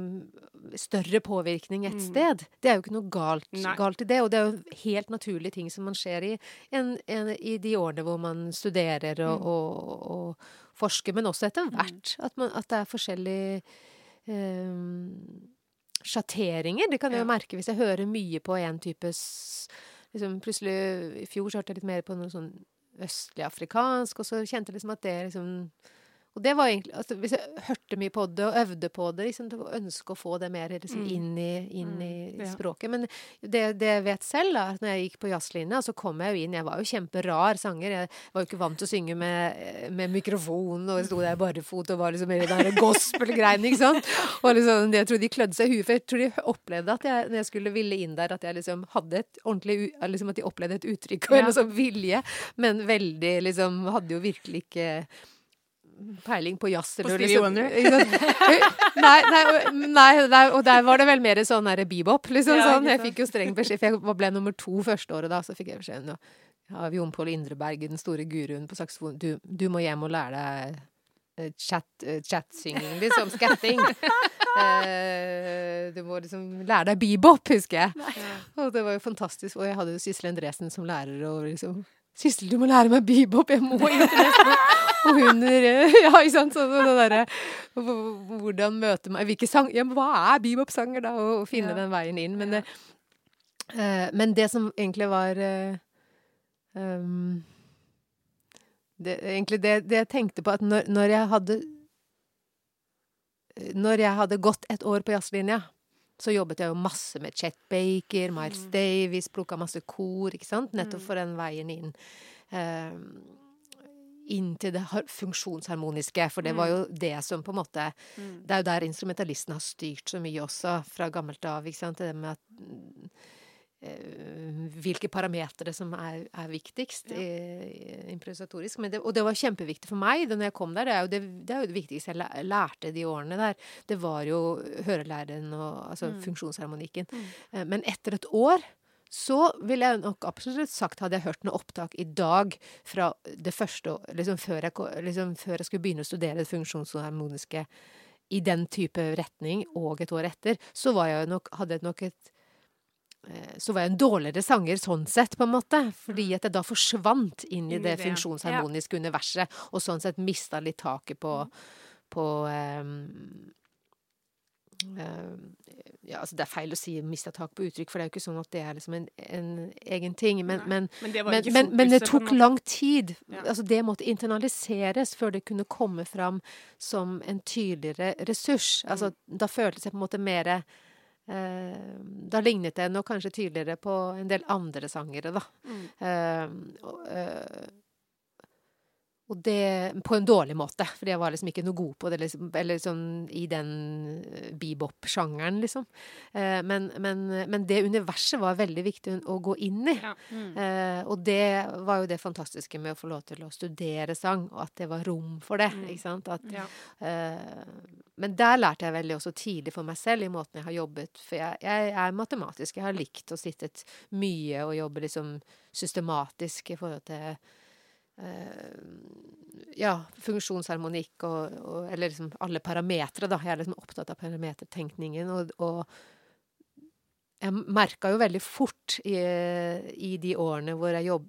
større påvirkning et Mm. sted. Det er jo ikke noe galt, galt i det, og det er jo helt naturlige ting som man ser i, en, en, i de årene hvor man studerer og, Mm. og, og forsker, men også etter hvert. At, man, at det er forskjellige um, sjatteringer. Det kan jeg jo merke hvis jeg hører mye på en type liksom, Plutselig i fjor så hørte jeg litt mer på noe sånn østlig afrikansk, og så kjente jeg liksom at det liksom og det var egentlig, altså Hvis jeg hørte mye på det og øvde på det, liksom, det å få det mer liksom, Mm. inn, i, inn i ja. språket. Men det, det jeg vet selv, da, når jeg gikk på jazzlinja, så kom jeg jo inn Jeg var jo kjemperar sanger. Jeg var jo ikke vant til å synge med, med mikrofon, og sto der barefot og var liksom i den gospel-greiene, ikke sant. Og liksom, jeg tror de klødde seg i huet, for jeg tror de opplevde at jeg, når jeg skulle ville inn der, at jeg liksom hadde et ordentlig liksom At de opplevde et uttrykk og Ja. en sånn vilje, men veldig liksom Hadde jo virkelig ikke peiling på jazz. På Stevie liksom- Wonder? nei, nei, nei, nei, og der var det vel mer sånn der bebop, liksom. Ja, sånn. Jeg fikk jo streng beskjed, for jeg ble nummer to første året da, så fikk jeg beskjed av Jon Pål Indreberg, den store guruen på saksofon, du, du må hjem og lære deg eh, chat, eh, chat-synging, liksom. Skatting. Eh, du må liksom lære deg bebop, husker jeg. Og det var jo fantastisk. Og jeg hadde jo Sissel Endresen som lærer, og liksom Sissel, du må lære meg bebop! Jeg må internett! Og hun eh, Ja, ikke sant? Så det derre Hvordan møte meg Hvilke sang Ja, men hva er bebop-sanger, da? Og finne Ja. den veien inn. Men det, uh, men det som egentlig var uh, um, det, egentlig det, det jeg tenkte på, at når, når jeg hadde Når jeg hadde gått et år på jazzlinja, så jobbet jeg jo masse med Chet Baker, Miles Davis, plukka masse kor, ikke sant? Nettopp for den veien inn. eh, inn til det funksjonsharmoniske, for det var jo det som på en måte Det er jo der instrumentalisten har styrt så mye også, fra gammelt av. ikke sant? Det med at mm, Hvilke parametere som er, er viktigst i, improvisatorisk. Men det, og det var kjempeviktig for meg da jeg kom der. Det er jo det, det, er jo det viktigste jeg lærte de årene der. Det var jo hørelæren og altså funksjonsharmonikken. Mm. Men etter et år så ville jeg nok absolutt sagt, hadde jeg hørt noe opptak i dag fra det første liksom før, jeg, liksom før jeg skulle begynne å studere det funksjonsharmoniske i den type retning, og et år etter, så var jeg nok, hadde jeg nok et eh, så var jeg en dårligere sanger sånn sett, på en måte. Fordi at jeg da forsvant inn i det funksjonsharmoniske funksjonsharmoniske universet, og sånn sett mista litt taket på, på um, ehm, ja, altså Det er feil å si 'mista tak på uttrykk', for det er jo ikke sånn at det er liksom en, en egen ting. Men, men, Men det var men, det fokuset, tok lang tid. Ja. Altså Det måtte internaliseres før det kunne komme fram som en tydeligere ressurs. Mm. Altså Da føltes jeg på en måte mer eh, Da lignet det nok kanskje tydeligere på en del andre sangere, da. Mm. Eh, og, eh, og det på en dårlig måte, fordi jeg var liksom ikke noe god på det, liksom, eller sånn i den eh, bebop-sjangeren, liksom. Eh, men, men, men det universet var veldig viktig å gå inn i. Ja. Mm. Eh, og det var jo det fantastiske med å få lov til å studere sang, og at det var rom for det. Mm. ikke sant? At, Ja. eh, men der lærte jeg veldig også tidlig for meg selv i måten jeg har jobbet. For jeg, jeg er matematisk. Jeg har likt å sittet mye og jobbe liksom systematisk i forhold til ja, funksjonsharmonikk og, og Eller liksom alle parametere, da. Jeg er liksom opptatt av parametertenkningen. Og, og jeg merka jo veldig fort i, i de årene hvor jeg jobb,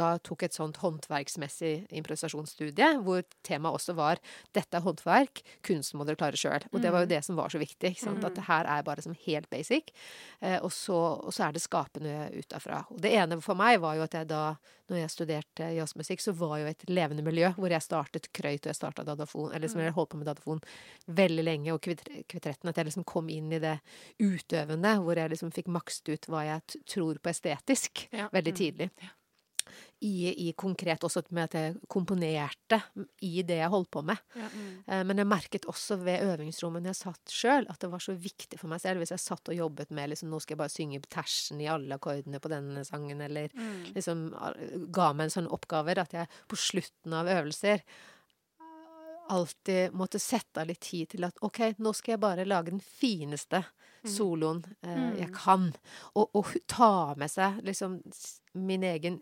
da tok et sånt håndverksmessig improvisasjonsstudie, hvor temaet også var 'dette er håndverk, kunsten må dere klare sjøl'. Og det var jo det som var så viktig. Sant? At det her er bare som helt basic. Eh, og, så, og så er det skapende utafra. Og det ene for meg var jo at jeg da, når jeg studerte jazzmusikk, så var jo et levende miljø hvor jeg startet krøyt og jeg starta dadafon, eller som jeg holdt på med dadafon veldig lenge, og kvitre- kvitretten. At jeg liksom kom inn i det utøvende, hvor jeg liksom fikk makst ut hva jeg tror på estetisk, Ja. veldig Mm. tidlig. I, I konkret også med at jeg komponerte i det jeg holdt på med. Ja. Mm. Eh, Men jeg merket også ved øvingsrommet når jeg satt sjøl, at det var så viktig for meg selv hvis jeg satt og jobbet med liksom, nå skal jeg bare synge tersen i alle akkordene på denne sangen, eller Mm. liksom ga meg en sånn oppgaver at jeg på slutten av øvelser alltid måtte sette av litt tid til at OK, nå skal jeg bare lage den fineste soloen eh, jeg kan. Og, og ta med seg liksom min egen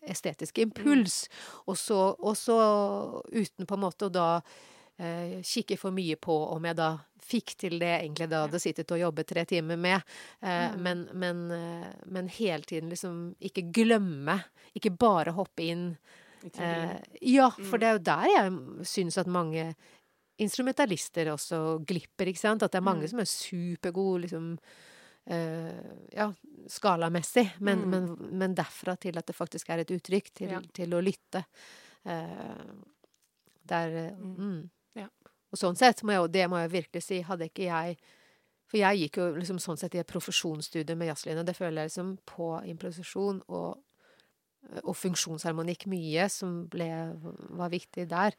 estetiske impuls. Og, så, og så uten på en måte å da eh, kikke for mye på om jeg da fikk til det jeg egentlig da hadde sittet og jobbet tre timer med. Eh, men, men, eh, men hele tiden liksom ikke glemme. Ikke bare hoppe inn. Eh, ja, for det er jo der jeg syns at mange instrumentalister også glipper, ikke sant? At det er mange Mm. som er supergode, liksom eh, Ja, skalamessig, men, Mm. men, men derfra til at det faktisk er et uttrykk, til, Ja. til å lytte. Eh, der eh, Mm. mm. Ja. Og sånn sett, må jeg, det må jeg virkelig si, hadde ikke jeg For jeg gikk jo liksom sånn sett i et profesjonsstudie med jazzlinja. Det føler jeg liksom på improvisasjon og og funksjonsharmonikk mye, som ble, var viktig der.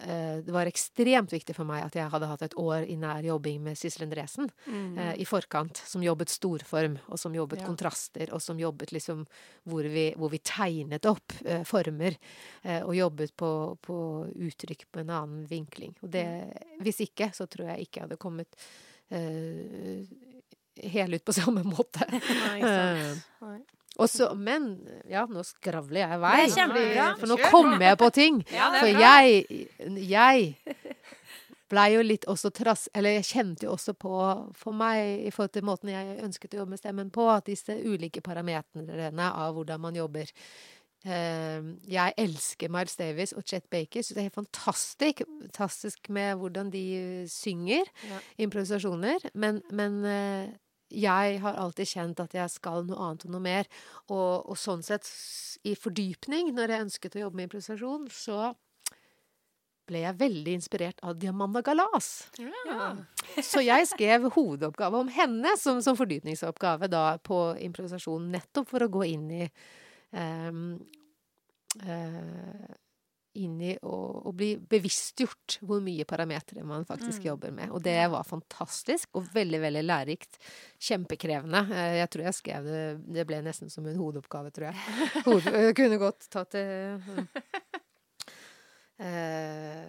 Eh, Det var ekstremt viktig for meg at jeg hadde hatt et år i nær jobbing med Sissel Endresen Mm. eh, i forkant, som jobbet storform, og som jobbet Ja. kontraster, og som jobbet liksom hvor vi, hvor vi tegnet opp eh, former, eh, og jobbet på, på uttrykk på en annen vinkling. Og det, hvis ikke, så tror jeg ikke jeg hadde kommet eh, helt ut på samme måte. Nei, ikke Eh, sant. Nei. Og så, men ja, nå skravler jeg i vei. Kjempebra. For nå kommer jeg på ting. Ja, For jeg, jeg blei jo litt også trass... Eller jeg kjente jo også på, for meg, i forhold til måten jeg ønsket å jobbe med stemmen på, at disse ulike parametrene av hvordan man jobber eh, Jeg elsker Miles Davis og Chet Baker. Syns det er helt fantastisk, fantastisk med hvordan de synger. Ja. Improvisasjoner. Men, men eh, jeg har alltid kjent at jeg skal noe annet og noe mer. Og, og sånn sett, i fordypning, når jeg ønsket å jobbe med improvisasjon, så ble jeg veldig inspirert av Diamanda Galas. Ja. Så jeg skrev hovedoppgave om henne som, som fordypningsoppgave da på improvisasjon, nettopp for å gå inn i um, eh, inn i å, bli bevisstgjort hvor mye parametere man faktisk jobber med. Og det var fantastisk og veldig, veldig lærerikt. Kjempekrevende. Eh, Jeg tror jeg skrev det Det ble nesten som en hodeoppgave, tror jeg. Hode, jeg kunne godt tatt det Eh,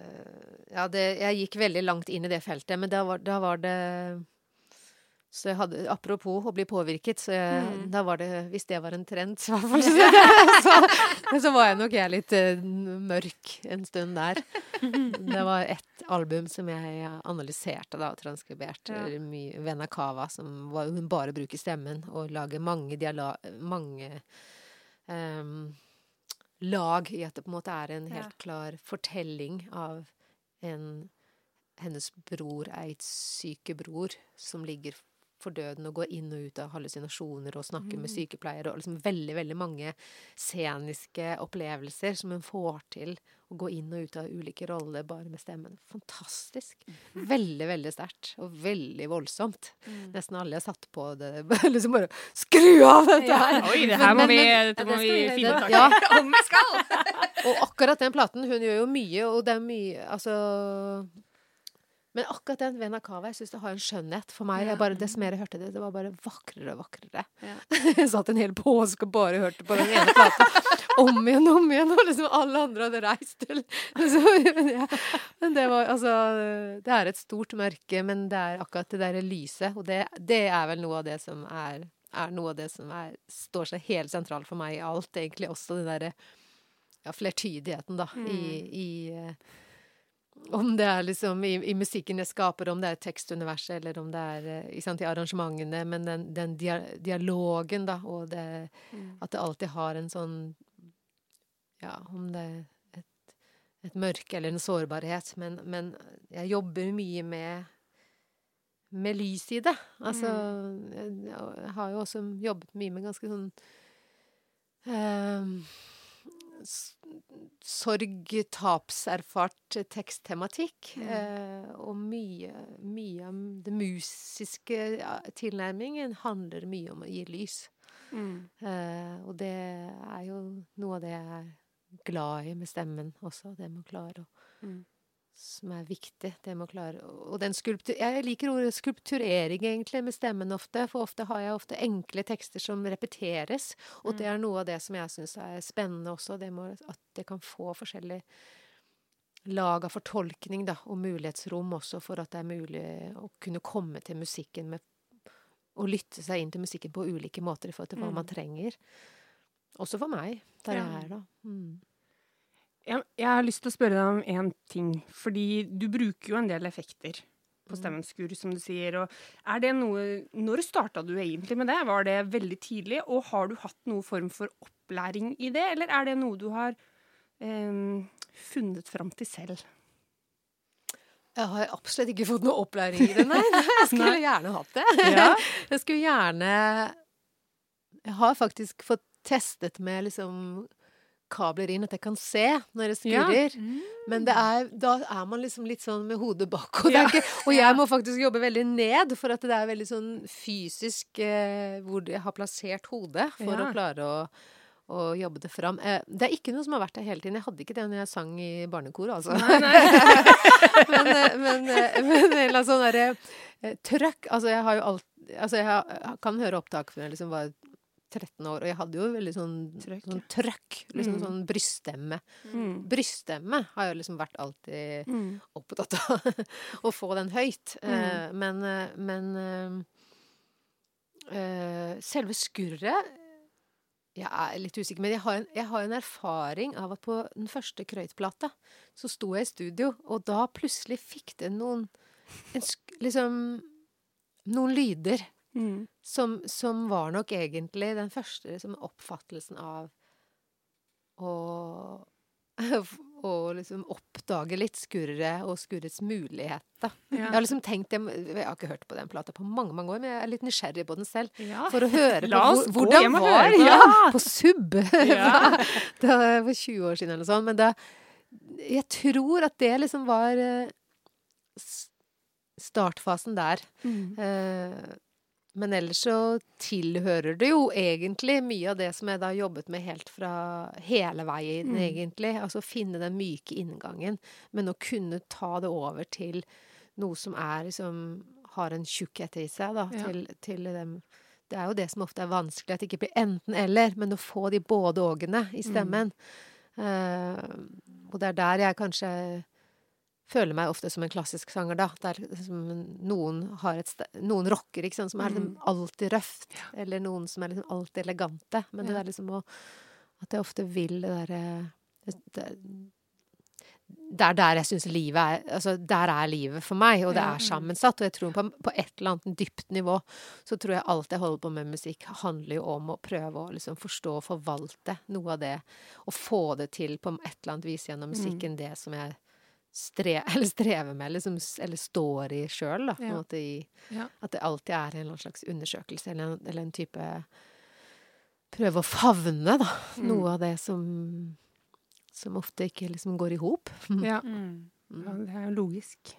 ja, det, jeg gikk veldig langt inn i det feltet, men da var, da var det så jeg hadde, Apropos å bli påvirket, så jeg, Mm. da var det Hvis det var en trend, så, så, så var jeg nok jeg litt eh, mørk en stund der. Det var ett album som jeg analyserte da, og transkriberte. Ja. mye Venna Cava, som var, hun bare bruker stemmen og lager mange diala mange um, lag i at det på en måte er en helt klar fortelling av en hennes bror, aids-syke bror, som ligger for døden og går inn og ut av hallusinasjoner og snakker med sykepleiere, og liksom veldig, veldig mange sceniske opplevelser som hun får til å gå inn og ut av ulike roller bare med stemmen. Fantastisk. Veldig, veldig sterkt. Og veldig voldsomt. Nesten alle har satt på det liksom bare Skru av dette her! Oi, det her må Men- vi, men- dette Ja, må det vi finne ut. Ja. Om vi skal! Og akkurat den platen, hun gjør jo mye, og det er mye Altså Men akkurat den Vena Cava, jeg syns det har en skjønnhet for meg. Jeg bare, Dess mer jeg hørte det, det var bare vakrere og vakrere. Ja. Jeg satt en hel påske og bare hørte på den ene platen. Om igjen og om igjen, og liksom alle andre hadde reist til så, men, ja. men det var altså Det er et stort mørke, men det er akkurat det derre lyset. Og det, det er vel noe av det som er er noe av det som er, står seg helt sentralt for meg i alt, egentlig. Også den derre ja, flertydigheten, da, i, i eh, Om det er liksom i, i musikken jeg skaper, om det er tekstuniverset, eller om det er eh, sant, i arrangementene, men den, den dia dialogen, da, og det At det alltid har en sånn Ja, om det er et, et mørke eller en sårbarhet, men, men jeg jobber mye med med lys i det. Altså jeg, jeg har jo også jobbet mye med ganske sånn eh, s- sorg, tapserfart teksttematikk. Eh, og mye, mye av det musiske tilnærmingen handler mye om å gi lys. Mm. Eh, og det er jo noe av det jeg er glad i med stemmen også. Det med å klare å Mm. Som er viktig. Det med å klare Og den skulptur... Jeg liker ordet skulpturering, egentlig, med stemmen ofte. For ofte har jeg ofte enkle tekster som repeteres. Og det er noe av det som jeg syns er spennende også. Det med at det kan få forskjellig lag av fortolkning, da. Og mulighetsrom også for at det er mulig å kunne komme til musikken med Å lytte seg inn til musikken på ulike måter i forhold til hva Mm. man trenger. Også for meg, der Ja. jeg er, da. Mm. Jeg, jeg har lyst til å spørre deg om én ting. Fordi du bruker jo en del effekter på stemmens skur, som du sier. Og er det noe Når starta du egentlig med det? Var det veldig tidlig? Og har du hatt noen form for opplæring i det, eller er det noe du har eh, funnet fram til selv? Jeg har absolutt ikke fått noe opplæring i det, nei. Jeg skulle gjerne hatt det. Ja. Jeg skulle gjerne Jeg har faktisk fått testet med liksom kabler inn, at jeg kan se når det Ja. skurrer. Men det er, da er man liksom litt sånn med hodet bak. Og, det Ja. ikke, og jeg må faktisk jobbe veldig ned, for at det er veldig sånn fysisk eh, hvor jeg har plassert hodet for Ja. å klare å, og jobbe det fram. Eh, det er ikke noe som har vært der hele tiden. Jeg hadde ikke det når jeg sang i barnekor, altså. men, nei. men, eh, men en eller annen sånn derre eh, trøkk Altså, jeg har jo alt Altså, jeg, jeg kan høre opptak fra jeg liksom var 13 år, og jeg hadde jo veldig sånn Trøkk, sånn trøkk. Liksom Mm. sånn bryststemme. Mm. Bryststemme har jeg liksom vært alltid Mm. opptatt av å få den høyt. Mm. Eh, men men eh, eh, selve skurret Jeg er litt usikker, men jeg har, en, jeg har en erfaring av at på den første Krøyt-plata så sto jeg i studio, og da plutselig fikk det noen en, Liksom Noen lyder Mm. som, som var nok egentlig den første liksom, oppfattelsen av å å liksom oppdage litt skurret og skurrets muligheter. Ja. Jeg har liksom tenkt jeg, jeg har ikke hørt på den plata på mange mange år, men jeg er litt nysgjerrig på den selv. Ja. For å høre på hvor, hvordan hjem var ja, på sub! Ja. det var for 20 år siden eller noe sånt. Men da Jeg tror at det liksom var eh, startfasen der. Mm. Eh, men ellers så tilhører det jo egentlig mye av det som jeg da har jobbet med helt fra hele veien, Mm. egentlig. Altså finne den myke inngangen, men å kunne ta det over til noe som er liksom har en tjukkhet i seg, da. Ja. Til, til dem. Det er jo det som ofte er vanskelig, at det ikke blir enten-eller, men å få de både ågene i stemmen. Eh, og det er der jeg kanskje føler meg ofte som en klassisk sanger, da. Der noen har et Noen rocker, ikke sant, som er liksom Mm. alltid røft. Eller noen som er liksom alltid elegante. Men det Ja. der liksom å At jeg ofte vil det derre det, det er der jeg syns livet er Altså, der er livet for meg, og det er sammensatt. Og jeg tror på, på et eller annet dypt nivå så tror jeg alt jeg holder på med musikk, handler jo om å prøve å liksom forstå og forvalte noe av det. Og få det til på et eller annet vis gjennom musikken, det som jeg stre, eller strever med, liksom, eller står i sjøl, Ja. måte i Ja. At det alltid er en eller annen slags undersøkelse, eller en, eller en type Prøve å favne, da. Mm. Noe av det som som ofte ikke liksom går i hop. Ja. Mm. ja, det er jo logisk.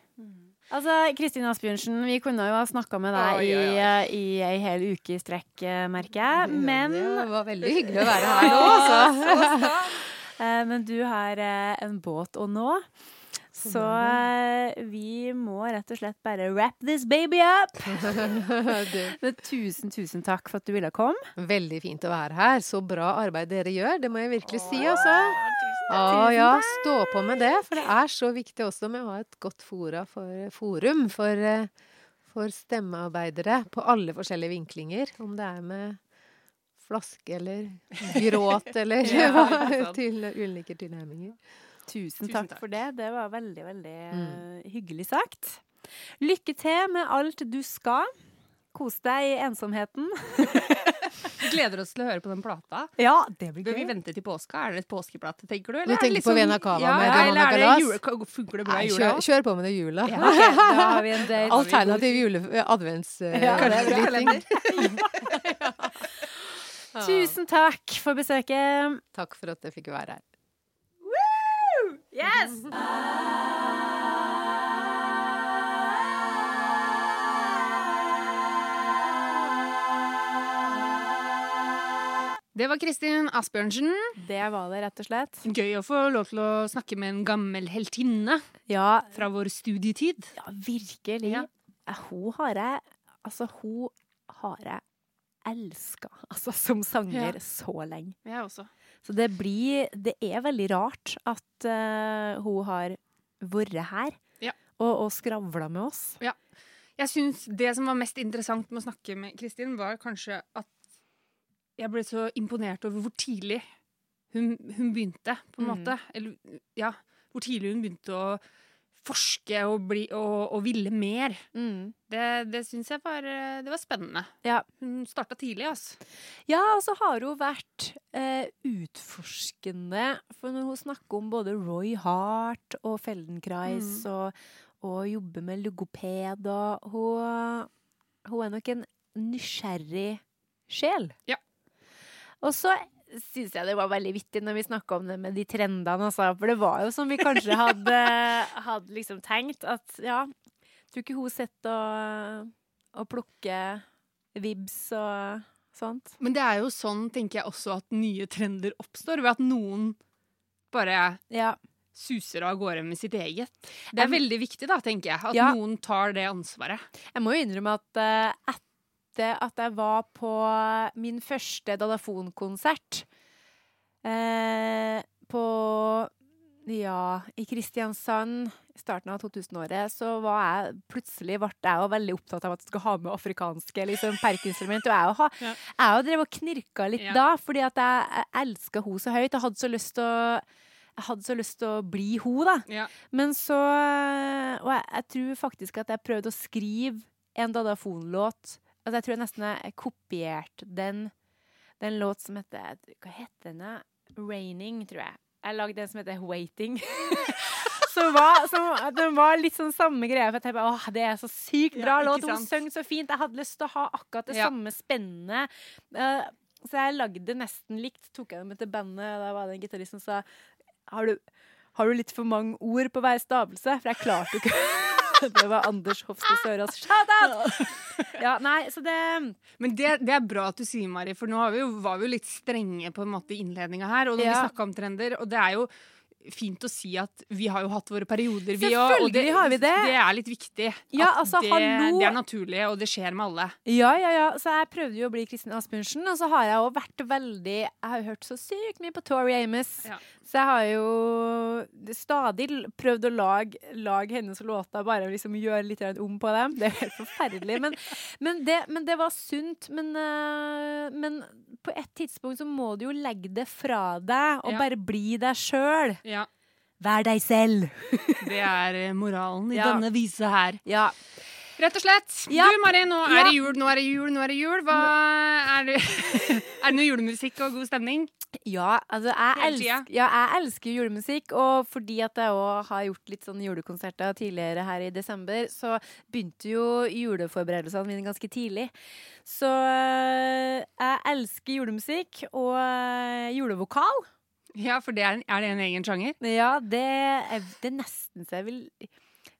Altså, Kristin Asbjørnsen, vi kunne jo ha snakka med deg oh, ja, ja. i, i ei hel uke i strekk, eh, merker jeg. Men, Det var veldig hyggelig å være her nå, altså. eh, men du har eh, en båt å nå. Så eh, vi må rett og slett bare wrap this baby up. Tusen, tusen takk for at du ville komme. veldig fint å være her. Så bra arbeid dere gjør, det må jeg virkelig si, altså. Ja, ah, ja, stå på med det, for det er så viktig også med å ha et godt for, forum for, eh, for stemmearbeidere på alle forskjellige vinklinger. Om det er med flaske eller gråt eller Ja, til ulike tilnærminger. Tusen, Tusen takk, takk. for det. Det var veldig, veldig Mm. eh, hyggelig sagt. Lykke til med alt du skal. Kos deg i ensomheten. Vi gleder oss til å høre på den plata. Ja, det blir Bør vi vente til påska? Er det et påskeplate, tenker du? Du er tenker liksom, på sånn- Vena Cava ja, med ja, eller det Galas? jule, Funker det bra i jula? kjør, kjør på med det jula. Ja, okay. da har vi en date. Alternativ jule... Advents... eh, Ja, det er bra. Tusen takk for besøket. Takk for at jeg fikk være her. Yes! Det var Kristin Asbjørnsen. Det var det, rett og slett. Gøy å få lov til å snakke med en gammel heltinne Ja, fra vår studietid. ja virkelig. Ja. Eh, Hun har jeg Altså, hun har jeg elska altså, som sanger Ja. så lenge. Jeg også. Så det blir Det er veldig rart at uh, hun har vært her Ja. og, og skravla med oss. Ja. Jeg syns det som var mest interessant med å snakke med Kristin, var kanskje at jeg ble så imponert over hvor tidlig hun, hun begynte, på en Mm. måte. Eller ja, hvor tidlig hun begynte å forske og, bli, og, og ville mer. Det, det syns jeg var, det var spennende. Ja. Hun starta tidlig, altså. Ja, og så har hun vært eh, utforskende. For når hun snakker om både Roy Hart og Feldenkrais Mm. og, og jobber med logoped og hun, hun er nok en nysgjerrig sjel. Ja. Og så syns jeg det var veldig vittig når vi snakka om det med de trendene, altså. For det var jo som vi kanskje hadde, hadde liksom tenkt, at ja Tror ikke hun sitter og, og plukker vibs og sånt. Men det er jo sånn, tenker jeg også, at nye trender oppstår. Ved at noen bare Ja. suser av gårde med sitt eget. Det er jeg, veldig viktig, da, tenker jeg. At Ja. noen tar det ansvaret. Jeg må jo innrømme at uh, etter at jeg var på min første Dadafonkonsert eh, på Ja, i Kristiansand i starten av 2000-året så var jeg plutselig ble jeg veldig opptatt av at jeg skulle ha med afrikanske liksom, perkinstrument. Og jeg har Ja. jeg jo drev og knirka litt Ja. da, fordi at jeg, jeg elska henne så høyt. Jeg hadde så lyst til å jeg hadde så lyst til å bli hun da. Ja. Men så Og jeg, jeg tror faktisk at jeg prøvde å skrive en Dadafonlåt. Altså, jeg tror jeg nesten jeg kopierte den. Er låt som heter Hva heter den? 'Raining', tror jeg. Jeg lagde en som heter 'Waiting'. som var, som, den var litt sånn samme greia. For jeg tenkte, åh, Det er så sykt bra Ja, låt. Hun sang så fint. Jeg hadde lyst til å ha akkurat det Ja. samme spennende. Uh, så jeg lagde det nesten likt. Tok jeg det med til bandet, og da var det en gitarist som sa har du, har du litt for mange ord på hver stavelse? For jeg klarte jo ikke Det var Anders Hofstad Sørås. Shout out! Ja, nei, så det Men det, det er bra at du sier, Mari, for nå har vi jo, var vi jo litt strenge på en måte i innledninga her. Og når vi Ja. snakka om trender, og det er jo fint å si at vi har jo hatt våre perioder, vi òg. Og Selvfølgelig har vi det. Det er litt viktig. Ja, altså, det, det er naturlig, og det skjer med alle. Ja, ja, ja. Så jeg prøvde jo å bli Kristin Asbjørnsen, og så har jeg jo vært veldig Jeg har jo hørt så sykt mye på Tori Amos. Ja. Så jeg har jo stadig prøvd å lage, lage hennes låter, bare liksom gjøre litt om på dem. Det er helt forferdelig. Men, men, det, men det var sunt. Men, eh, men på et tidspunkt så må du jo legge det fra deg, og Ja. bare bli deg sjøl. Ja, Vær deg selv. Det er eh, moralen i Ja. denne visa her. Ja. Rett og slett. Ja. Du, Mari, nå er det jul, nå er det jul, nå er det jul. Hva er det, er det noe julemusikk og god stemning? Ja, altså jeg, elsker, ja, jeg elsker julemusikk, og fordi at jeg òg har gjort litt sånn julekonserter tidligere her i desember, så begynte jo juleforberedelsene mine ganske tidlig. Så øh, jeg elsker julemusikk og øh, julevokal. Ja, for det er, er det en egen sjanger? Ja, det er, det er nesten så jeg vil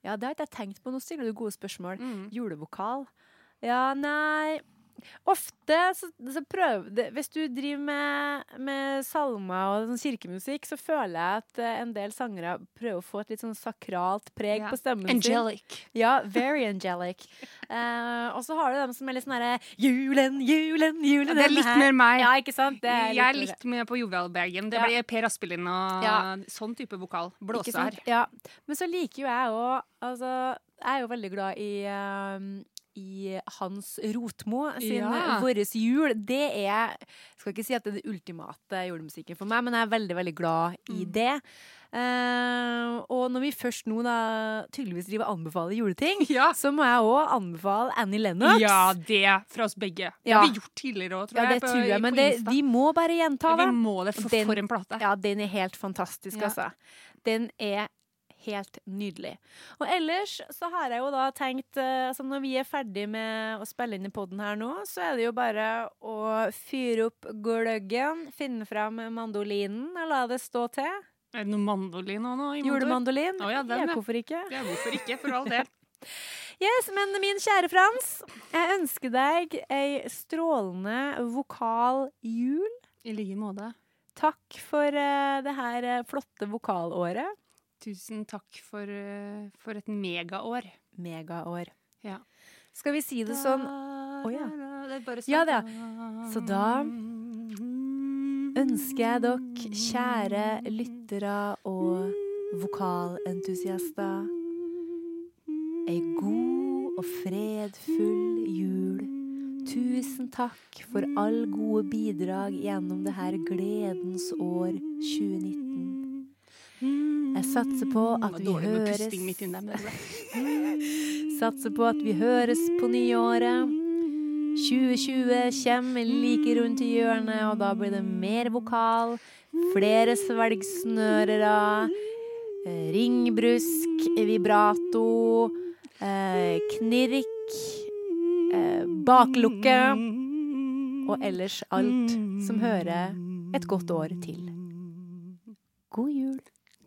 Ja, det har ikke jeg tenkt på. Nå stiller du gode spørsmål. Mm. Julevokal? Ja, nei Ofte så, så prøv det. Hvis du driver med, med salmer og sånn kirkemusikk, så føler jeg at eh, en del sangere prøver å få et litt sånn sakralt preg Ja. på stemmen Angelic. sin. Ja, very angelic. uh, og så har du dem som er litt sånn herre Julen, julen, julen Det er litt mer meg. Ja, ikke sant? Det er jeg er litt mer på jovialbagen. Det Ja. blir Per Aspelin og Ja. sånn type vokal. Ikke Blåse sant? her. Ja. Men så liker jo jeg òg Altså, jeg er jo veldig glad i ehm, i Hans Rotmo sin Ja. Våres jul. Det er Jeg skal ikke si at det er den ultimate julemusikken for meg, men jeg er veldig, veldig glad i Mm. det. Uh, og når vi først nå da tydeligvis driver anbefaler juleting, Ja. så må jeg òg anbefale Annie Lennox. ja, det fra oss begge. Det Ja. har vi gjort tidligere òg, tror Ja, jeg. det tror jeg, men det, vi må bare gjenta det. vi må det, for, Den- for en plate. Ja, den er helt fantastisk, altså. Den er helt nydelig. Og ellers så har jeg jo da tenkt eh, altså Når vi er ferdig med å spille inn i poden her nå, så er det jo bare å fyre opp gløggen, finne fram mandolinen og la det stå til. Er det noe mandolin nå? nå? Julemandolin. Oh, ja, den, ja. hvorfor ikke? Ja, hvorfor ikke, for all del. Yes, men min kjære Frans, jeg ønsker deg ei strålende vokal jul. I like måte. Takk for uh, det her eh, flotte vokalåret. Tusen takk for, eh, for et megaår. Megaår. Ja. Skal vi si det sånn Å ja. Det er bare sånn. Ja, det er. Så da ønsker jeg dere, kjære lyttere og vokalentusiaster, ei god og fredfull jul. Tusen takk for all gode bidrag gjennom det her gledens år 2019. Jeg satser på at vi høres bra. Satser på at vi høres på nyåret. 2020 kommer like rundt i hjørnet, og da blir det mer vokal. Flere svelgsnørere. eh, Ringbrusk, vibrato, eh, knirk, eh, baklukke. Og ellers alt som hører et godt år til. God jul.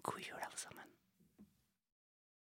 God jul.